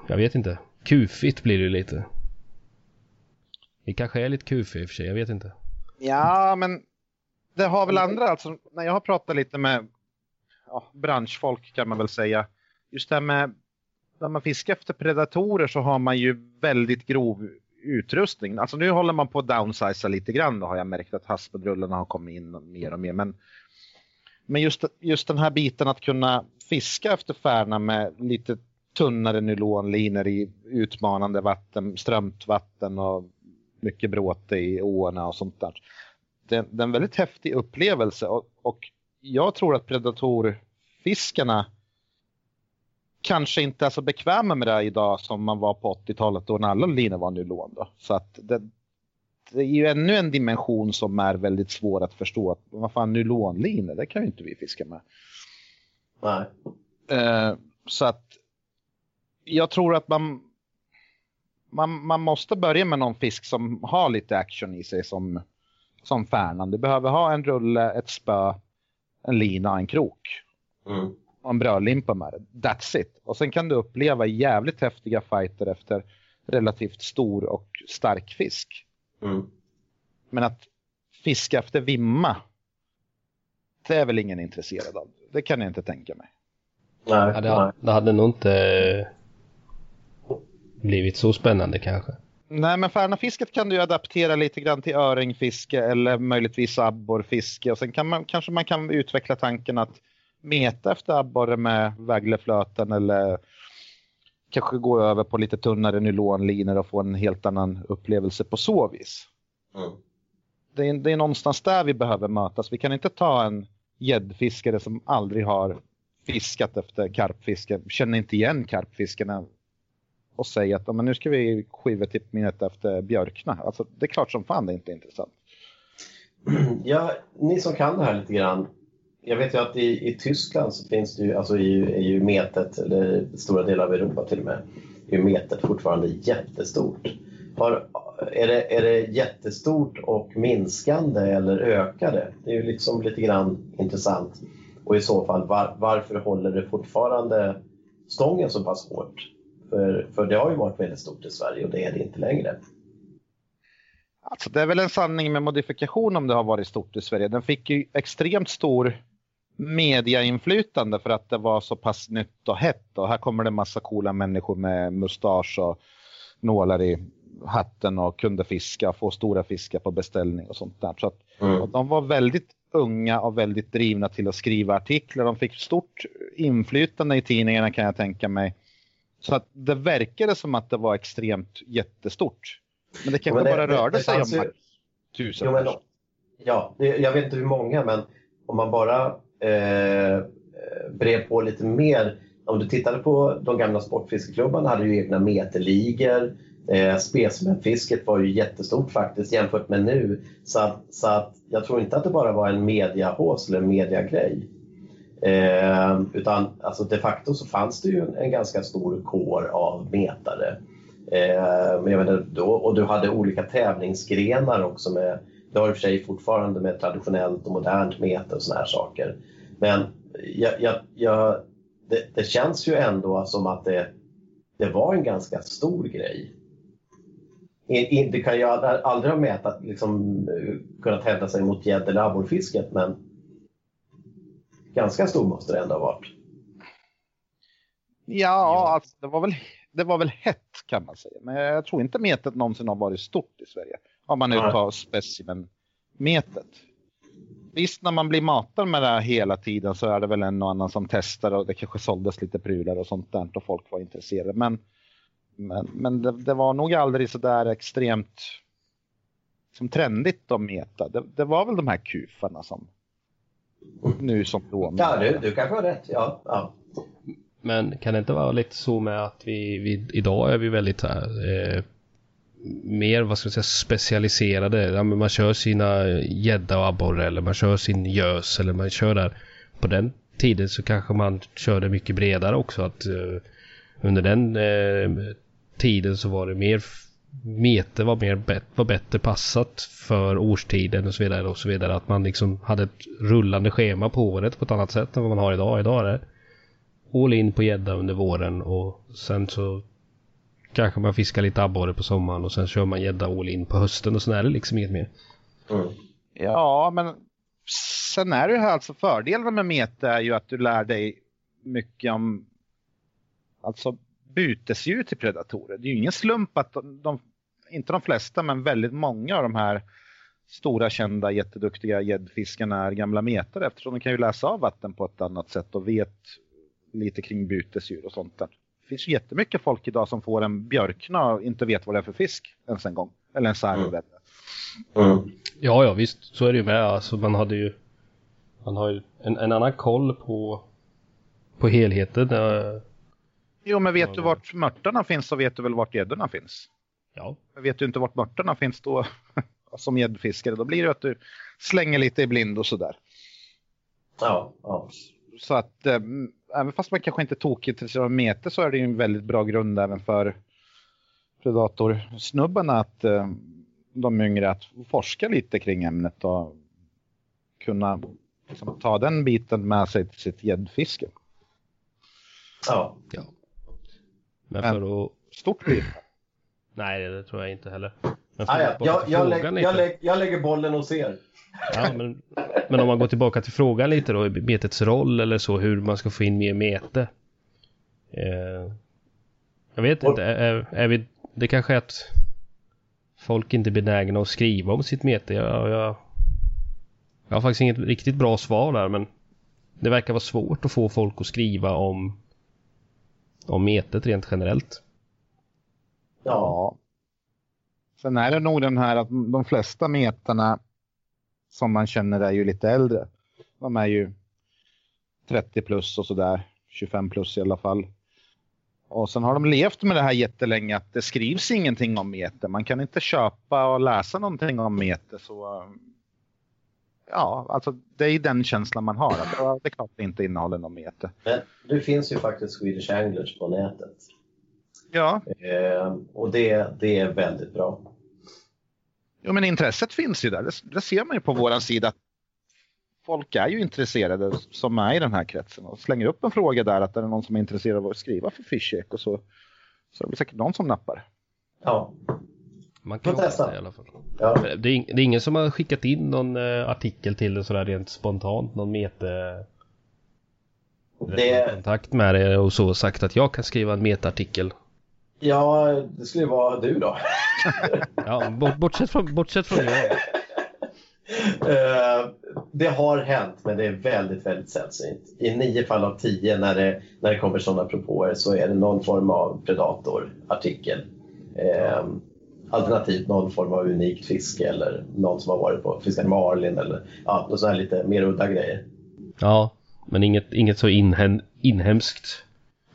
jag vet inte. Kufigt blir det lite. Det kanske är lite kufigt i och för sig, jag vet inte. Ja, men det har väl andra, alltså när jag har pratat lite med ja, branschfolk kan man väl säga. Just det här med när man fiskar efter predatorer så har man ju väldigt grov utrustning. Alltså nu håller man på att downsiza lite grann då har jag märkt att haspelrullarna har kommit in mer och mer. Men, men just, just den här biten att kunna fiska efter färna med lite tunnare nylonlinor i utmanande vatten, strömt vatten och mycket bråte i åarna och sånt där. Det, det är en väldigt häftig upplevelse och, och jag tror att predatorfiskarna kanske inte är så bekväma med det idag som man var på 80-talet då när alla linor var nylon. Då. Så att det, det är ju ännu en dimension som är väldigt svår att förstå. Att, vad fan, nylonlinor, det kan ju inte vi fiska med. Nej. Eh, så att jag tror att man, man, man måste börja med någon fisk som har lite action i sig som, som färnan. Du behöver ha en rulle, ett spö, en lina, en krok. Mm. Och en brödlimpa med det. That's it. Och sen kan du uppleva jävligt häftiga fighter efter relativt stor och stark fisk. Mm. Men att fiska efter vimma, det är väl ingen intresserad av. Det kan jag inte tänka mig. Nej, Ja, det, det hade nog inte blivit så spännande kanske. Nej, men färnafisket kan du ju adaptera lite grann till öringfiske eller möjligtvis abborrfiske. Och sen kan man, kanske man kan utveckla tanken att meta efter abborre med vägleflöten eller kanske gå över på lite tunnare nylonlinor och få en helt annan upplevelse på så vis. Mm. Det är, det är någonstans där vi behöver mötas. Vi kan inte ta en gäddfiskare som aldrig har fiskat efter karpfiske, känner inte igen karpfiskarna och säga att men nu ska vi skiva skivetippa efter björkna. Alltså, det är klart som fan det är inte är intressant. [clears throat] Ja, ni som kan det här lite grann. Jag vet ju att i, i Tyskland så finns det ju, alltså är ju, är ju metet, eller stora delar av Europa till och med, är ju metet fortfarande jättestort. Har, är, det, är det jättestort och minskande eller ökade? det? Det är ju liksom lite grann intressant. Och i så fall, var, varför håller det fortfarande stången så pass hårt? För, för det har ju varit väldigt stort i Sverige och det är det inte längre. Alltså, det är väl en sanning med modifikation om det har varit stort i Sverige. Den fick ju extremt stor mediainflytande för att det var så pass nytt och hett. Och här kommer det massa coola människor med mustasch och nålar i hatten och kunde fiska, få stora fiskar på beställning och sånt där. Så att, Mm. de var väldigt unga och väldigt drivna till att skriva artiklar. De fick stort inflytande i tidningarna kan jag tänka mig. Så att det verkade som att det var extremt jättestort. Men det kanske men det- bara det- rörde det sig om fanns ju- tusen Jo, men, ja, det, jag vet inte hur många, men om man bara eh, bred på lite mer. Om du tittade på de gamla sportfiskeklubbarna hade ju egna meterligor. Eh, Specimenfisket var ju jättestort faktiskt jämfört med nu. Så, att, så att jag tror inte att det bara var en mediahås eller en mediagrej. Eh, utan alltså de facto så fanns det ju en, en ganska stor kår av metare. Eh, men jag menar, då, och du hade olika tävlingsgrenar också med det har i och för sig fortfarande med traditionellt och modernt mete och såna här saker. Men jag, jag, jag, det, det känns ju ändå som att det, det var en ganska stor grej. Det kan ju aldrig, aldrig ha mätat, liksom, kunnat hävda sig mot gädd eller abborrfisket men ganska stor måste det ändå ha varit. Ja, alltså, det, var väl, det var väl hett kan man säga. Men jag tror inte metet någonsin har varit stort i Sverige. Om man nu tar specimen-metet. Visst, när man blir matad med det här hela tiden så är det väl en och annan som testar och det kanske såldes lite prylar och sånt där och folk var intresserade. Men, men, men det, det var nog aldrig så där extremt som trendigt att meta. Det, det var väl de här kufarna som nu som då. Ja, du, du kanske har rätt. Ja, ja. Men kan det inte vara lite så med att vi, vi idag är vi väldigt här, eh, mer vad ska jag säga, specialiserade. Ja, men man kör sina gädda och abborre eller man kör sin gös eller man kör där. På den tiden så kanske man körde mycket bredare också. Att, eh, under den eh, tiden så var det mer mete var mer var bättre passat för årstiden och så vidare och så vidare. Att man liksom hade ett rullande schema på året på ett annat sätt än vad man har idag. Idag är det all in på gädda under våren och sen så kanske man fiskar lite abborre på sommaren och sen kör man gädda all in på hösten och sen är det liksom inget mer. Mm. Ja, men sen är det här alltså fördelen med mete är ju att du lär dig mycket om alltså bytesdjur till predatorer. Det är ju ingen slump att de, de inte de flesta, men väldigt många av de här stora kända jätteduktiga gäddfiskarna är gamla metare eftersom de kan ju läsa av vatten på ett annat sätt och vet lite kring bytesdjur och sånt där. finns ju jättemycket folk idag som får en björkna och inte vet vad det är för fisk ens en gång. Eller en särlevette. Mm. Ja, ja visst. Så är det ju med. Alltså man hade ju... Man har ju en, en annan koll på... På helheten. Jo, men vet Ja, du vart mörtarna finns så vet du väl vart gäddorna finns. Ja. Men vet du inte vart mörtarna finns då [laughs] som gäddfiskare, då blir det att du slänger lite i blind och sådär. Ja, ja. Så att eh, även fast man kanske inte är tokintresserad av mete så är det ju en väldigt bra grund även för predatorsnubbarna att eh, de yngre att forska lite kring ämnet och kunna liksom, ta den biten med sig till sitt gäddfiske. ja. ja. Men för att... Stort blir. Nej, det tror jag inte heller. Men för Ah, att ja. Jag, jag, frågan lägg, jag, lite. lägg, jag lägger bollen hos er. Ja, men, men om man går tillbaka till frågan lite då, metets roll eller så, hur man ska få in mer mete. Eh, jag vet inte, är, är vi, det kanske är att folk inte är benägna att skriva om sitt mete. Jag, jag, jag har faktiskt inget riktigt bra svar där, men det verkar vara svårt att få folk att skriva om, om metet rent generellt. Ja. Sen är det nog den här att de flesta metarna som man känner är ju lite äldre. De är ju 30 plus och sådär, 25 plus i alla fall. Och sen har de levt med det här jättelänge att det skrivs ingenting om mete. Man kan inte köpa och läsa någonting om mete. Så, ja, alltså det är den känslan man har. Att, ja, det är klart det inte innehåller någon mete. Men det finns ju faktiskt Swedish Anglers på nätet. Ja, Eh, och det, det är väldigt bra. Jo, men intresset finns ju där. Det, det ser man ju på våran sida. Folk är ju intresserade som är i den här kretsen och slänger upp en fråga där att är det någon som är intresserad av att skriva för Fishek och så, så är det säkert någon som nappar. Ja. Man kan testa. i alla fall. ja. Det är, det är ingen som har skickat in någon eh, artikel till det sådär rent spontant, någon mete Det, kontakt med det och så sagt att jag kan skriva en metaartikel. ja, det skulle vara du då. [laughs] Ja, bort, bortsett från, bortsett från jag. [laughs] Eh, det har hänt, men det är väldigt, väldigt sällsynt. I nio fall av tio när det, när det kommer sådana propåer så är det någon form av predatorartikel. Eh, alternativt någon form av unikt fiske eller någon som har varit på fiskat marlin eller ja, något sånt här lite mer udda grejer. Ja, men inget, inget så inhem, inhemskt.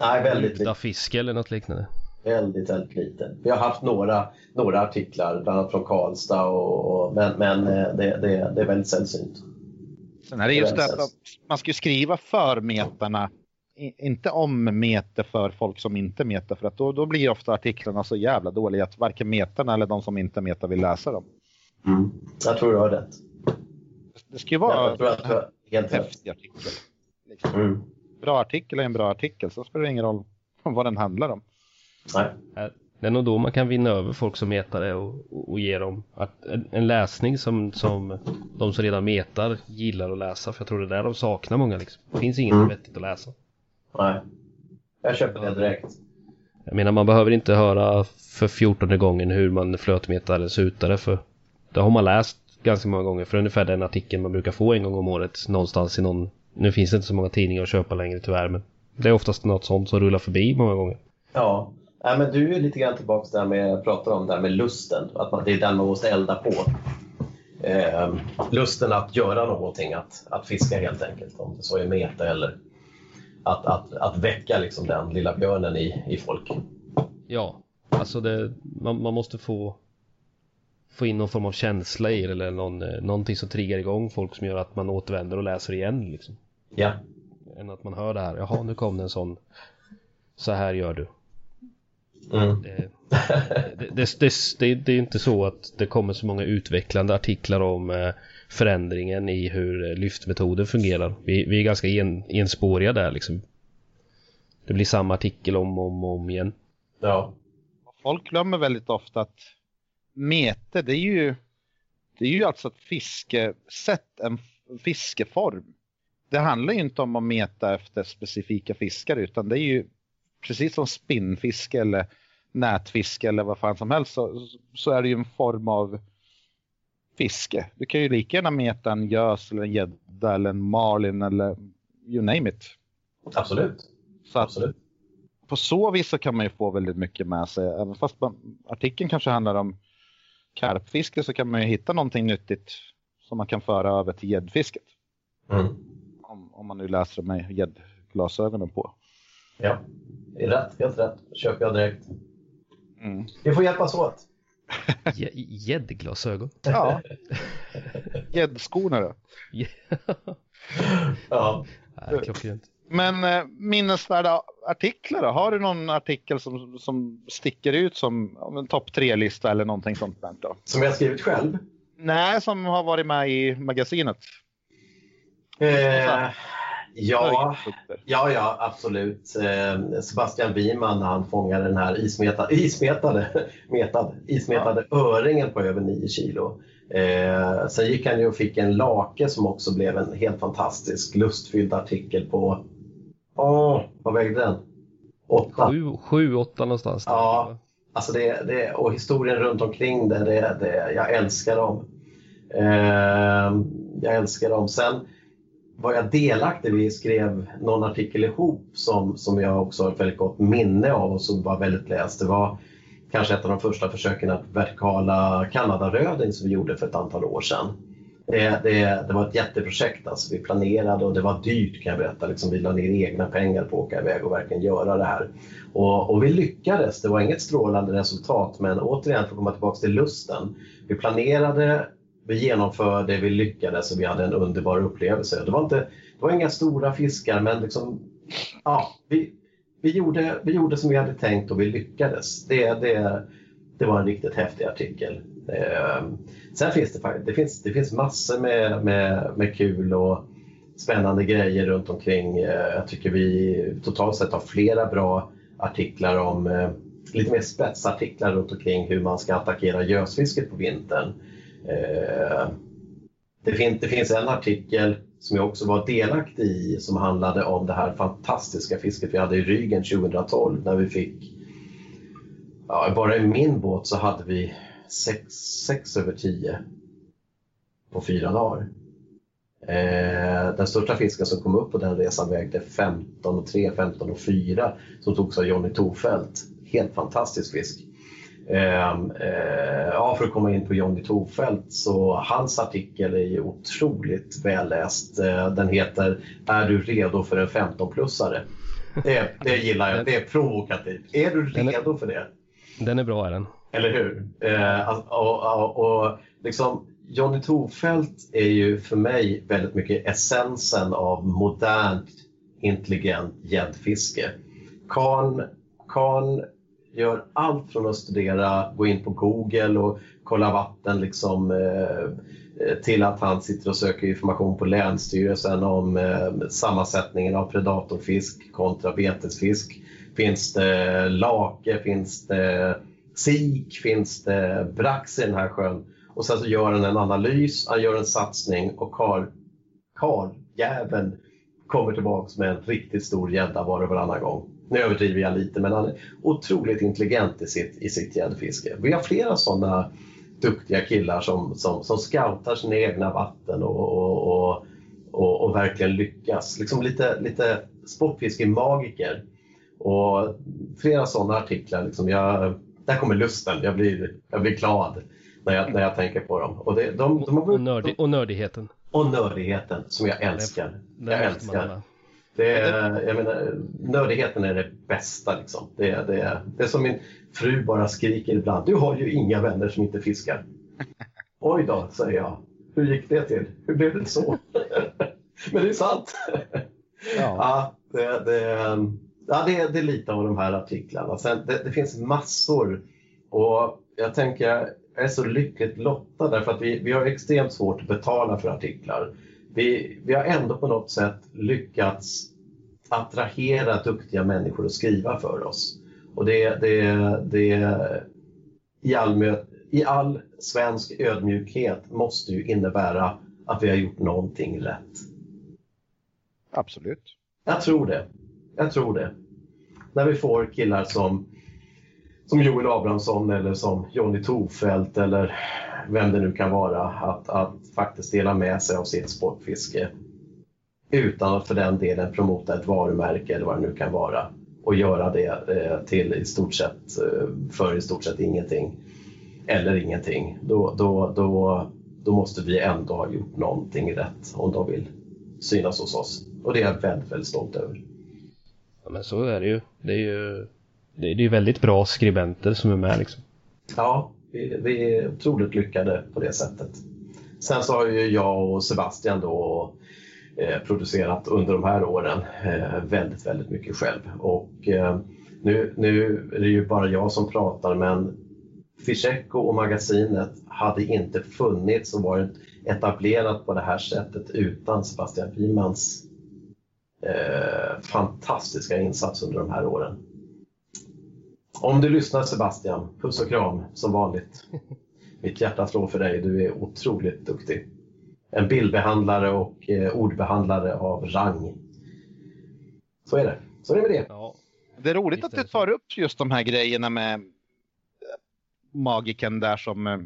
Nej, väldigt, Udda fiske eller något liknande. väldigt, väldigt lite. Vi har haft några, några artiklar, bland annat från Karlstad, och, och, men, men eh, det, det, det är väldigt sällsynt. Sen är det just Det att man ska ju skriva för metarna, inte om mete för folk som inte metar för att då, då blir ofta artiklarna så jävla dåliga att varken metarna eller de som inte metar vill läsa dem. Jag tror du har rätt. Det ska ju vara Jag tror att du har helt en rätt. häftig artikel. Liksom. Mm. Bra artikel är en bra artikel, så spelar det ingen roll [laughs] vad den handlar om. Nej. Det är nog då man kan vinna över folk som metar det och, och, och ge dem att, en, en läsning som, som de som redan metar gillar att läsa. För jag tror det är där de saknar många liksom. Det finns inget Mm. vettigt att läsa. Nej. Jag köper det direkt. Jag menar man behöver inte höra för fjortonde gången hur man flötmetar eller sutare för det har man läst ganska många gånger för ungefär den artikeln man brukar få en gång om året någonstans i någon nu finns det inte så många tidningar att köpa längre tyvärr men det är oftast något sånt som rullar förbi många gånger. Ja. Nej, men du är lite grann tillbaka där med, jag pratar om det här med lusten. Att man, det är den man måste elda på. Eh, lusten att göra någonting, att, att fiska helt enkelt. Om det så är meta eller att, att, att väcka liksom den lilla björnen i, i folk. Ja, alltså det, man, man måste få få in någon form av känsla i det eller någon, eh, någonting som triggar igång folk som gör att man återvänder och läser igen liksom. Ja. Än att man hör det här, jaha nu kom det en sån så här gör du. Mm. Det, det, det, det, är inte så att det kommer så många utvecklande artiklar om eh, förändringen i hur lyftmetoder fungerar. Vi, vi är ganska en, enspåriga där liksom. Det blir samma artikel om och om, om igen. Ja. Folk glömmer väldigt ofta att mete, det är ju, det är ju alltså ett fiskesätt, en fiskeform. Det handlar ju inte om att meta efter specifika fiskar utan det är ju precis som spinnfiske eller nätfiske eller vad fan som helst så, så är det ju en form av fiske. Du kan ju lika gärna meta en gös eller en gädda eller en marlin eller you name it. Absolut. Så Absolut. på så vis så kan man ju få väldigt mycket med sig. Även fast man, artikeln kanske handlar om karpfiske så kan man ju hitta någonting nyttigt som man kan föra över till gäddfisket. Mm. Om, om man nu läser med gäddglasögonen på. Ja, det är rätt. Helt rätt. köper jag direkt. Mm. Vi får hjälpas åt. Gä- Gäddglasögon. Ja. Gäddskorna [laughs] då. Ja. Nej, klockrent. Men eh, minnesvärda artiklar då? Har du någon artikel som, som sticker ut som ja, en topp tre-lista eller någonting sånt där då? Som jag skrivit själv. Nej, som har varit med i magasinet. Eh, ja, ja, ja, absolut. Eh, Sebastian Wiman han fångade den här ismetade, ismetade, [laughs] metad, ismetade öringen på över 9 kilo. Eh, sen gick han ju och fick en lake som också blev en helt fantastisk lustfylld artikel på... Åh, vad vägde den? Åtta. Sju, sju, åtta någonstans. där. Ja. Alltså det, det, och historien runt omkring det, det, det jag älskar dem. Eh, jag älskar dem. Sen var jag delaktig, vi skrev någon artikel ihop som, som jag också har ett väldigt gott minne av och som var väldigt läst. Det var kanske ett av de första försöken att vertikala Kanadaröding som vi gjorde för ett antal år sedan. Det, det, det var ett jätteprojekt. Alltså vi planerade och det var dyrt kan jag berätta. Liksom vi la ner egna pengar på att åka iväg och verkligen göra det här. Och, och vi lyckades. Det var inget strålande resultat men återigen för att komma tillbaka till lusten. Vi planerade, vi genomförde, vi lyckades och vi hade en underbar upplevelse. Det var, inte, det var inga stora fiskar men liksom, ja, vi, vi, gjorde, vi gjorde som vi hade tänkt och vi lyckades. Det, det, det var en riktigt häftig artikel. Eh, sen finns det, det, finns, det finns massor med, med, med kul och spännande grejer runt omkring. Eh, jag tycker vi totalt sett har flera bra artiklar om eh, lite mer spetsartiklar runt omkring hur man ska attackera gösfisket på vintern. Eh, det, finns, det finns en artikel som jag också var delaktig i som handlade om det här fantastiska fisket vi hade i Rügen 2012 när vi fick Ja, bara i min båt så hade vi 6 över 10 på fyra dagar. Eh, den största fisken som kom upp på den resan vägde 15 och 3, 15 och 4 som togs av Johnny Torfelt. Helt fantastisk fisk. Eh, eh, ja, för att komma in på Johnny Torfelt så hans artikel är ju otroligt välläst. Eh, den heter Är du redo för en 15-plussare? Det, det gillar jag, det är provokativt. Är du redo för det? Den är bra är den. Eller hur? Eh, och, och, och liksom, Johnny Torfelt är ju för mig väldigt mycket essensen av modernt intelligent gäddfiske. Karn, Karn gör allt från att studera, gå in på Google och kolla vatten liksom, eh, eh, till att han sitter och söker information på Länsstyrelsen om eh, sammansättningen av predatorfisk kontra betesfisk. Finns det lake? Finns det sik? Finns det brax i den här sjön? Och sen så gör han en analys, han gör en satsning och Karl, Karl kommer tillbaks med en riktigt stor gädda var och varannan gång. Nu överdriver jag lite men han är otroligt intelligent i sitt, i sitt gäddfiske. Vi har flera sådana duktiga killar som, som, som scoutar sina egna vatten och, och, och, och, och verkligen lyckas. Liksom lite, lite sportfiskemagiker. Och flera sådana artiklar. Liksom jag, där kommer lusten. Jag blir, jag blir glad när jag, när jag tänker på dem. Och, det, de, de, har Och, nördi, och nördigheten. och nördigheten som jag älskar. Den Jag måste man älskar. Det är, jag menar, nördigheten är det bästa. Liksom. Det, är- det, är- det är som min fru bara skriker ibland. Du har ju inga vänner som inte fiskar. [laughs] Oj då, säger jag. Hur gick det till? Hur blev det så? [laughs] Men det är sant. Ja. [laughs] Ja, det, det, ja, det, är- det är lite av de här artiklarna. Sen, det, det finns massor. Och jag tänker, jag är så lyckligt lottad därför att vi, vi har extremt svårt att betala för artiklar. Vi, vi har ändå på något sätt lyckats attrahera duktiga människor att skriva för oss. Och det, det, det i, all, i all svensk ödmjukhet måste ju innebära att vi har gjort någonting rätt. Absolut. Jag tror det. Jag tror det. När vi får killar som, som Joel Abrahamsson eller som Johnny Torfelt eller vem det nu kan vara att, att faktiskt dela med sig av sitt sportfiske utan att för den delen promota ett varumärke eller vad det nu kan vara. och göra det eh, till i stort sett, eh, för i stort sett ingenting eller ingenting, då, då, då, då måste vi ändå ha gjort någonting rätt om de vill synas hos oss. Och det är jag väldigt, väldigt stolt över. Ja, men så är det ju. Det är ju det är, det är väldigt bra skribenter som är med liksom. Ja, vi, vi är otroligt lyckade på det sättet. Sen så har ju jag och Sebastian då eh, producerat under de här åren eh, väldigt, väldigt mycket själv. Och eh, nu, nu är det ju bara jag som pratar men Fischecco och magasinet hade inte funnits och varit etablerat på det här sättet utan Sebastian Pimans eh, fantastiska insats under de här åren. Om du lyssnar Sebastian, puss och kram som vanligt. Mitt hjärta slår för dig, du är otroligt duktig. En bildbehandlare och eh, ordbehandlare av rang. Så är det. Så är det med det. Ja. Det är roligt Visst att du tar upp just de här grejerna med eh, magiken där som eh,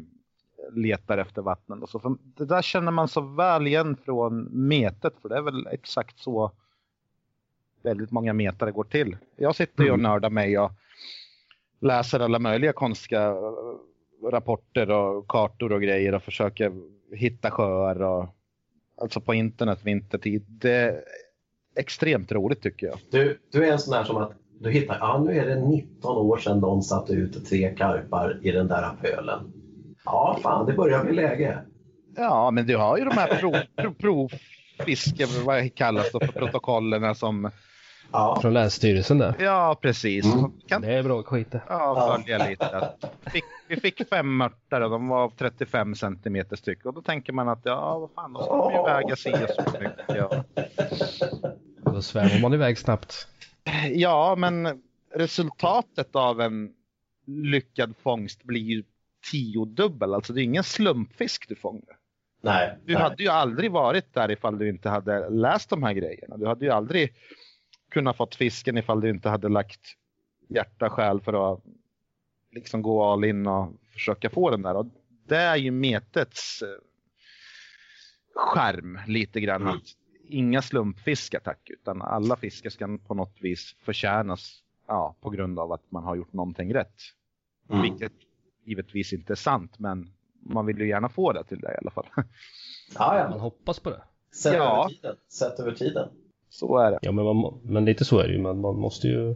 letar efter vattnen och så. För det där känner man så väl igen från metet för det är väl exakt så väldigt många metare går till. Jag sitter ju och Mm. nördar mig och läser alla möjliga konstiga eh, rapporter och kartor och grejer och försöker hitta sjöar och alltså på internet vintertid. Det är extremt roligt tycker jag. Du, du är en sån här som att du hittar, ja nu är det 19 år sedan de satte ut tre karpar i den där pölen. Ja, fan det börjar bli läge. Ja, men du har ju de här prov, prov, provfiske, vad kallas det för protokollen som... Ja, Från Länsstyrelsen där. Ja, precis. Mm. Kan Det är bra skit ja, följa lite. Fick, vi fick fem mörtar och de var 35 centimeter styck. Och då tänker man att ja, vad fan, då ska de ju väga si och så mycket. Ja. Då svävar man iväg snabbt. ja, men resultatet av en lyckad fångst blir ju tiodubbel. Alltså det är ingen slumpfisk du fångar. nej. Du nej. hade ju aldrig varit där ifall du inte hade läst de här grejerna. Du hade ju aldrig kunnat fått fisken ifall du inte hade lagt hjärta själ för att liksom gå all in och försöka få den där. Och det är ju metets eh, skärm lite grann. Mm. Att inga slumpfiskar tack, utan alla fiskar ska på något vis förtjänas ja, på grund av att man har gjort någonting rätt. Mm. Vilket givetvis inte är sant, men man vill ju gärna få det till det i alla fall. Ja, Man ja. hoppas på det. Sett Ja. över tiden. Sett över tiden. Så är det. Ja men, man, men lite så är det ju. Man, man måste ju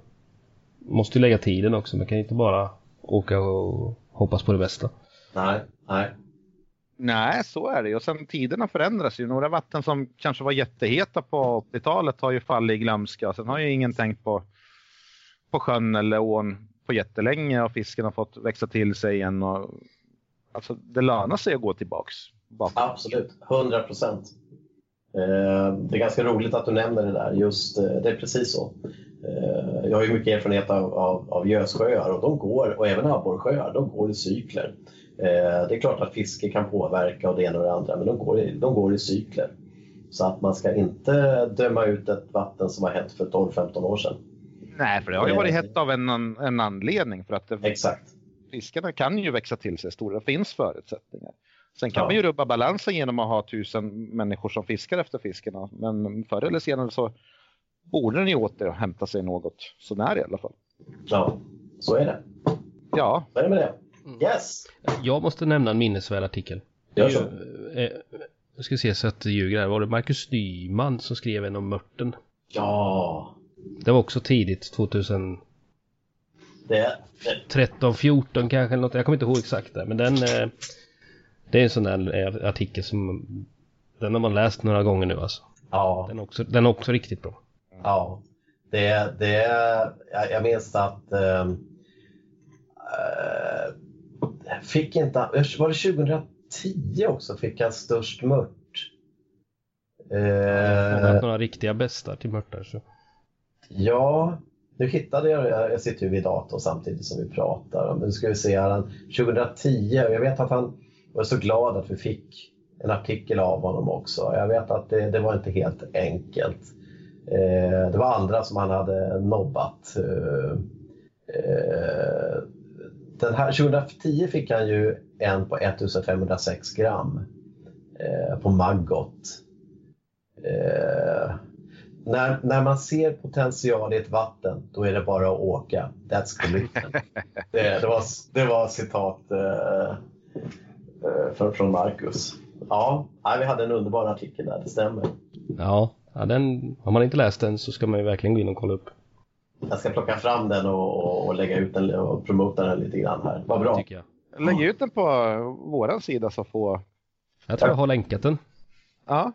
måste ju lägga tiden också. Man kan inte bara åka och hoppas på det bästa. Nej, nej. Nej, så är det ju. Och sen tiderna förändras ju. Några vatten som kanske var jätteheta på 80-talet har ju fallit i glömska. Sen har ju ingen tänkt på, på sjön eller ån på jättelänge och fisken har fått växa till sig igen. Och, alltså, det lönar sig att gå tillbaks. bakåt. Absolut, 100 procent. Eh, Det är ganska roligt att du nämner det där. Just, eh, det är precis så. Eh, Jag har ju mycket erfarenhet av, av, av gössjöar och de går, och även abborrsjöar, de går i cykler. Det är klart att fiske kan påverka och det ena och det andra, men de går i, de går i cykler. Så att man ska inte döma ut ett vatten som har hänt för 12-15 år sedan. Nej, för det har ju varit hett av en, en anledning. För att det, Exakt. fiskarna kan ju växa till sig stora. Det finns förutsättningar. Sen kan Ja. man ju rubba balansen genom att ha tusen människor som fiskar efter fiskarna. Men förr eller senare så borde den ju återhämta sig något sånär i alla fall. Ja, så är det. Ja, Så är det med det. Yes! Jag måste nämna en minnesvärd artikel. Gör så. ju, eh, jag ska se så att det ljuger här. Var det Marcus Nyman som skrev en om mörten? Ja, Det var också tidigt, 2013, det, det, 14 kanske något. Jag kommer inte ihåg exakt där. Men den, eh, det är en sån där eh, artikel som, den har man läst några gånger nu alltså. ja. Den är också, den är också riktigt bra. Ja, det, det, jag, jag minns att ehm, eh, fick inte, var det 2010 också fick jag störst mört? Jag har Eh, några riktiga bästar till mörtar så. ja, nu hittade jag, jag jag sitter ju vid datorn samtidigt som vi pratar, men nu ska vi se här, 2010, jag vet att han var så glad att vi fick en artikel av honom också. Jag vet att det, det var inte helt enkelt. Eh, det var andra som han hade nobbat. Eh, eh, den här 2010 fick han ju en på 1506 gram eh, på Maggot. Eh, när, när man ser potential i ett vatten, då är det bara att åka. That's commitment. [laughs] det, det, var, det var citat eh, från, från Marcus. Ja, nej, vi hade en underbar artikel där, det stämmer. Ja, ja den, har man inte läst den så ska man ju verkligen gå in och kolla upp. Jag ska plocka fram den och, och, och lägga ut den och promota den lite grann här. Vad bra. Lägg ut den på våran sida så får... Jag tror jag har länkat den. Ja,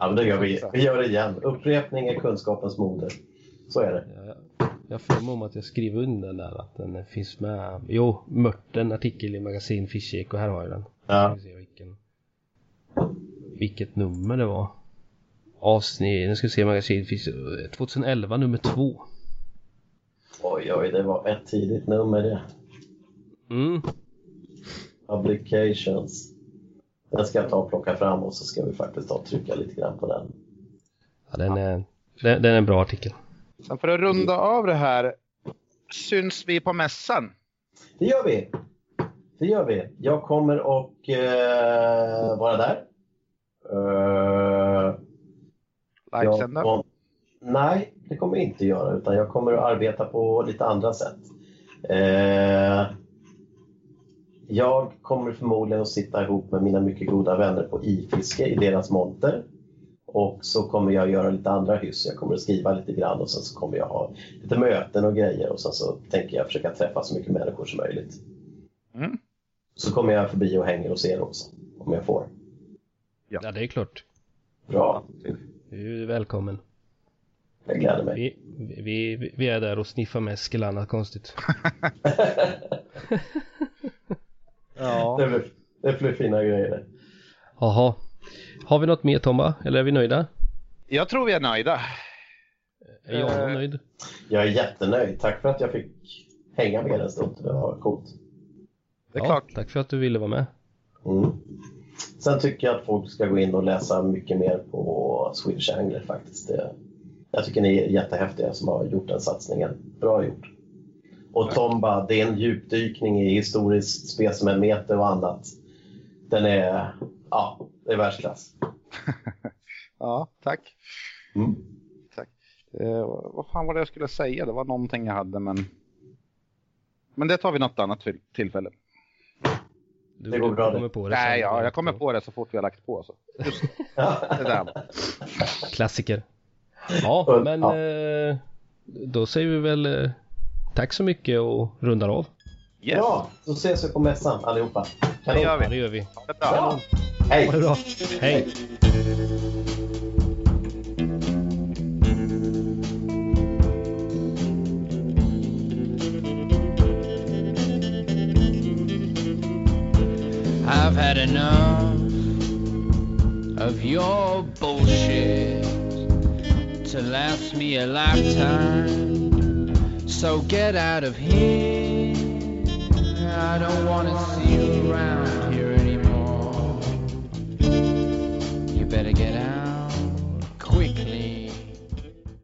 Ja, men det gör vi. Vi gör det igen. Upprepning är kunskapens moder. Så är det. Jag, jag får om att jag skriver under den där att den finns med. Jo, Mörten artikel i magasin Fischek och här har jag den. Ja. Ska vi se vilken, vilket nummer det var. Avsnitt, nu ska vi se magasin Fischek. 2011 nummer två. Oj, oj, det var ett tidigt nummer det. Mm. Publications. Den ska jag ta och plocka fram och så ska vi faktiskt ta och trycka lite grann på den. Ja, den är, den, den är en bra artikel. sen för att runda av det här. Syns vi på mässan? Det gör vi! Det gör vi. Jag kommer och eh, vara där. Eh, Livesända? kom- Nej, det kommer jag inte göra utan jag kommer att arbeta på lite andra sätt. Eh, jag kommer förmodligen att sitta ihop med mina mycket goda vänner på ifiske i deras monter. Och så kommer jag göra lite andra hyss. Jag kommer att skriva lite grann och sen så kommer jag ha lite möten och grejer och sen så tänker jag försöka träffa så mycket människor som möjligt. Mm. Så kommer jag förbi och hänger hos er också, om jag får. Ja. Ja, det är klart. Bra, Du är välkommen. jag gläder mig. Vi, vi, vi är där och sniffar eller annat konstigt. [laughs] [laughs] Ja. Det blir, det blir fina grejer. Jaha. Har vi något mer Tomba? Eller är vi nöjda? Jag tror vi är nöjda. Är jag Eh. nöjd? Jag är jättenöjd. Tack för att jag fick hänga med er en stund. Det var coolt. Det är ja, klart. Tack för att du ville vara med. Mm. Sen tycker jag att folk ska gå in och läsa mycket mer på Swedish Angler faktiskt. Det, jag tycker ni är jättehäftiga som har gjort den satsningen. Bra gjort. Och Tomba, det är en djupdykning i historiskt specimenmeter och annat. Den är, ja, det är världsklass. [laughs] Ja, tack. Mm. tack. Eh, vad fan var det jag skulle säga? Det var någonting jag hade men... Men det tar vi något annat till- tillfälle. Du, Det går du bra det. kommer på det Nej, ja, jag kommer på det så fort vi har lagt på. Så. Just det där. Klassiker. Ja, men ja. eh, då säger vi väl eh, tack så mycket och rundar av. Yes, Bra, då ses vi på mässan allihopa. det gör Ja, vi. det gör vi. Ha det bra. Ja. Hej! Ha det bra. Hej! I've had enough of your bullshit to last me a lifetime. So get out of here. I don't wanna see you around.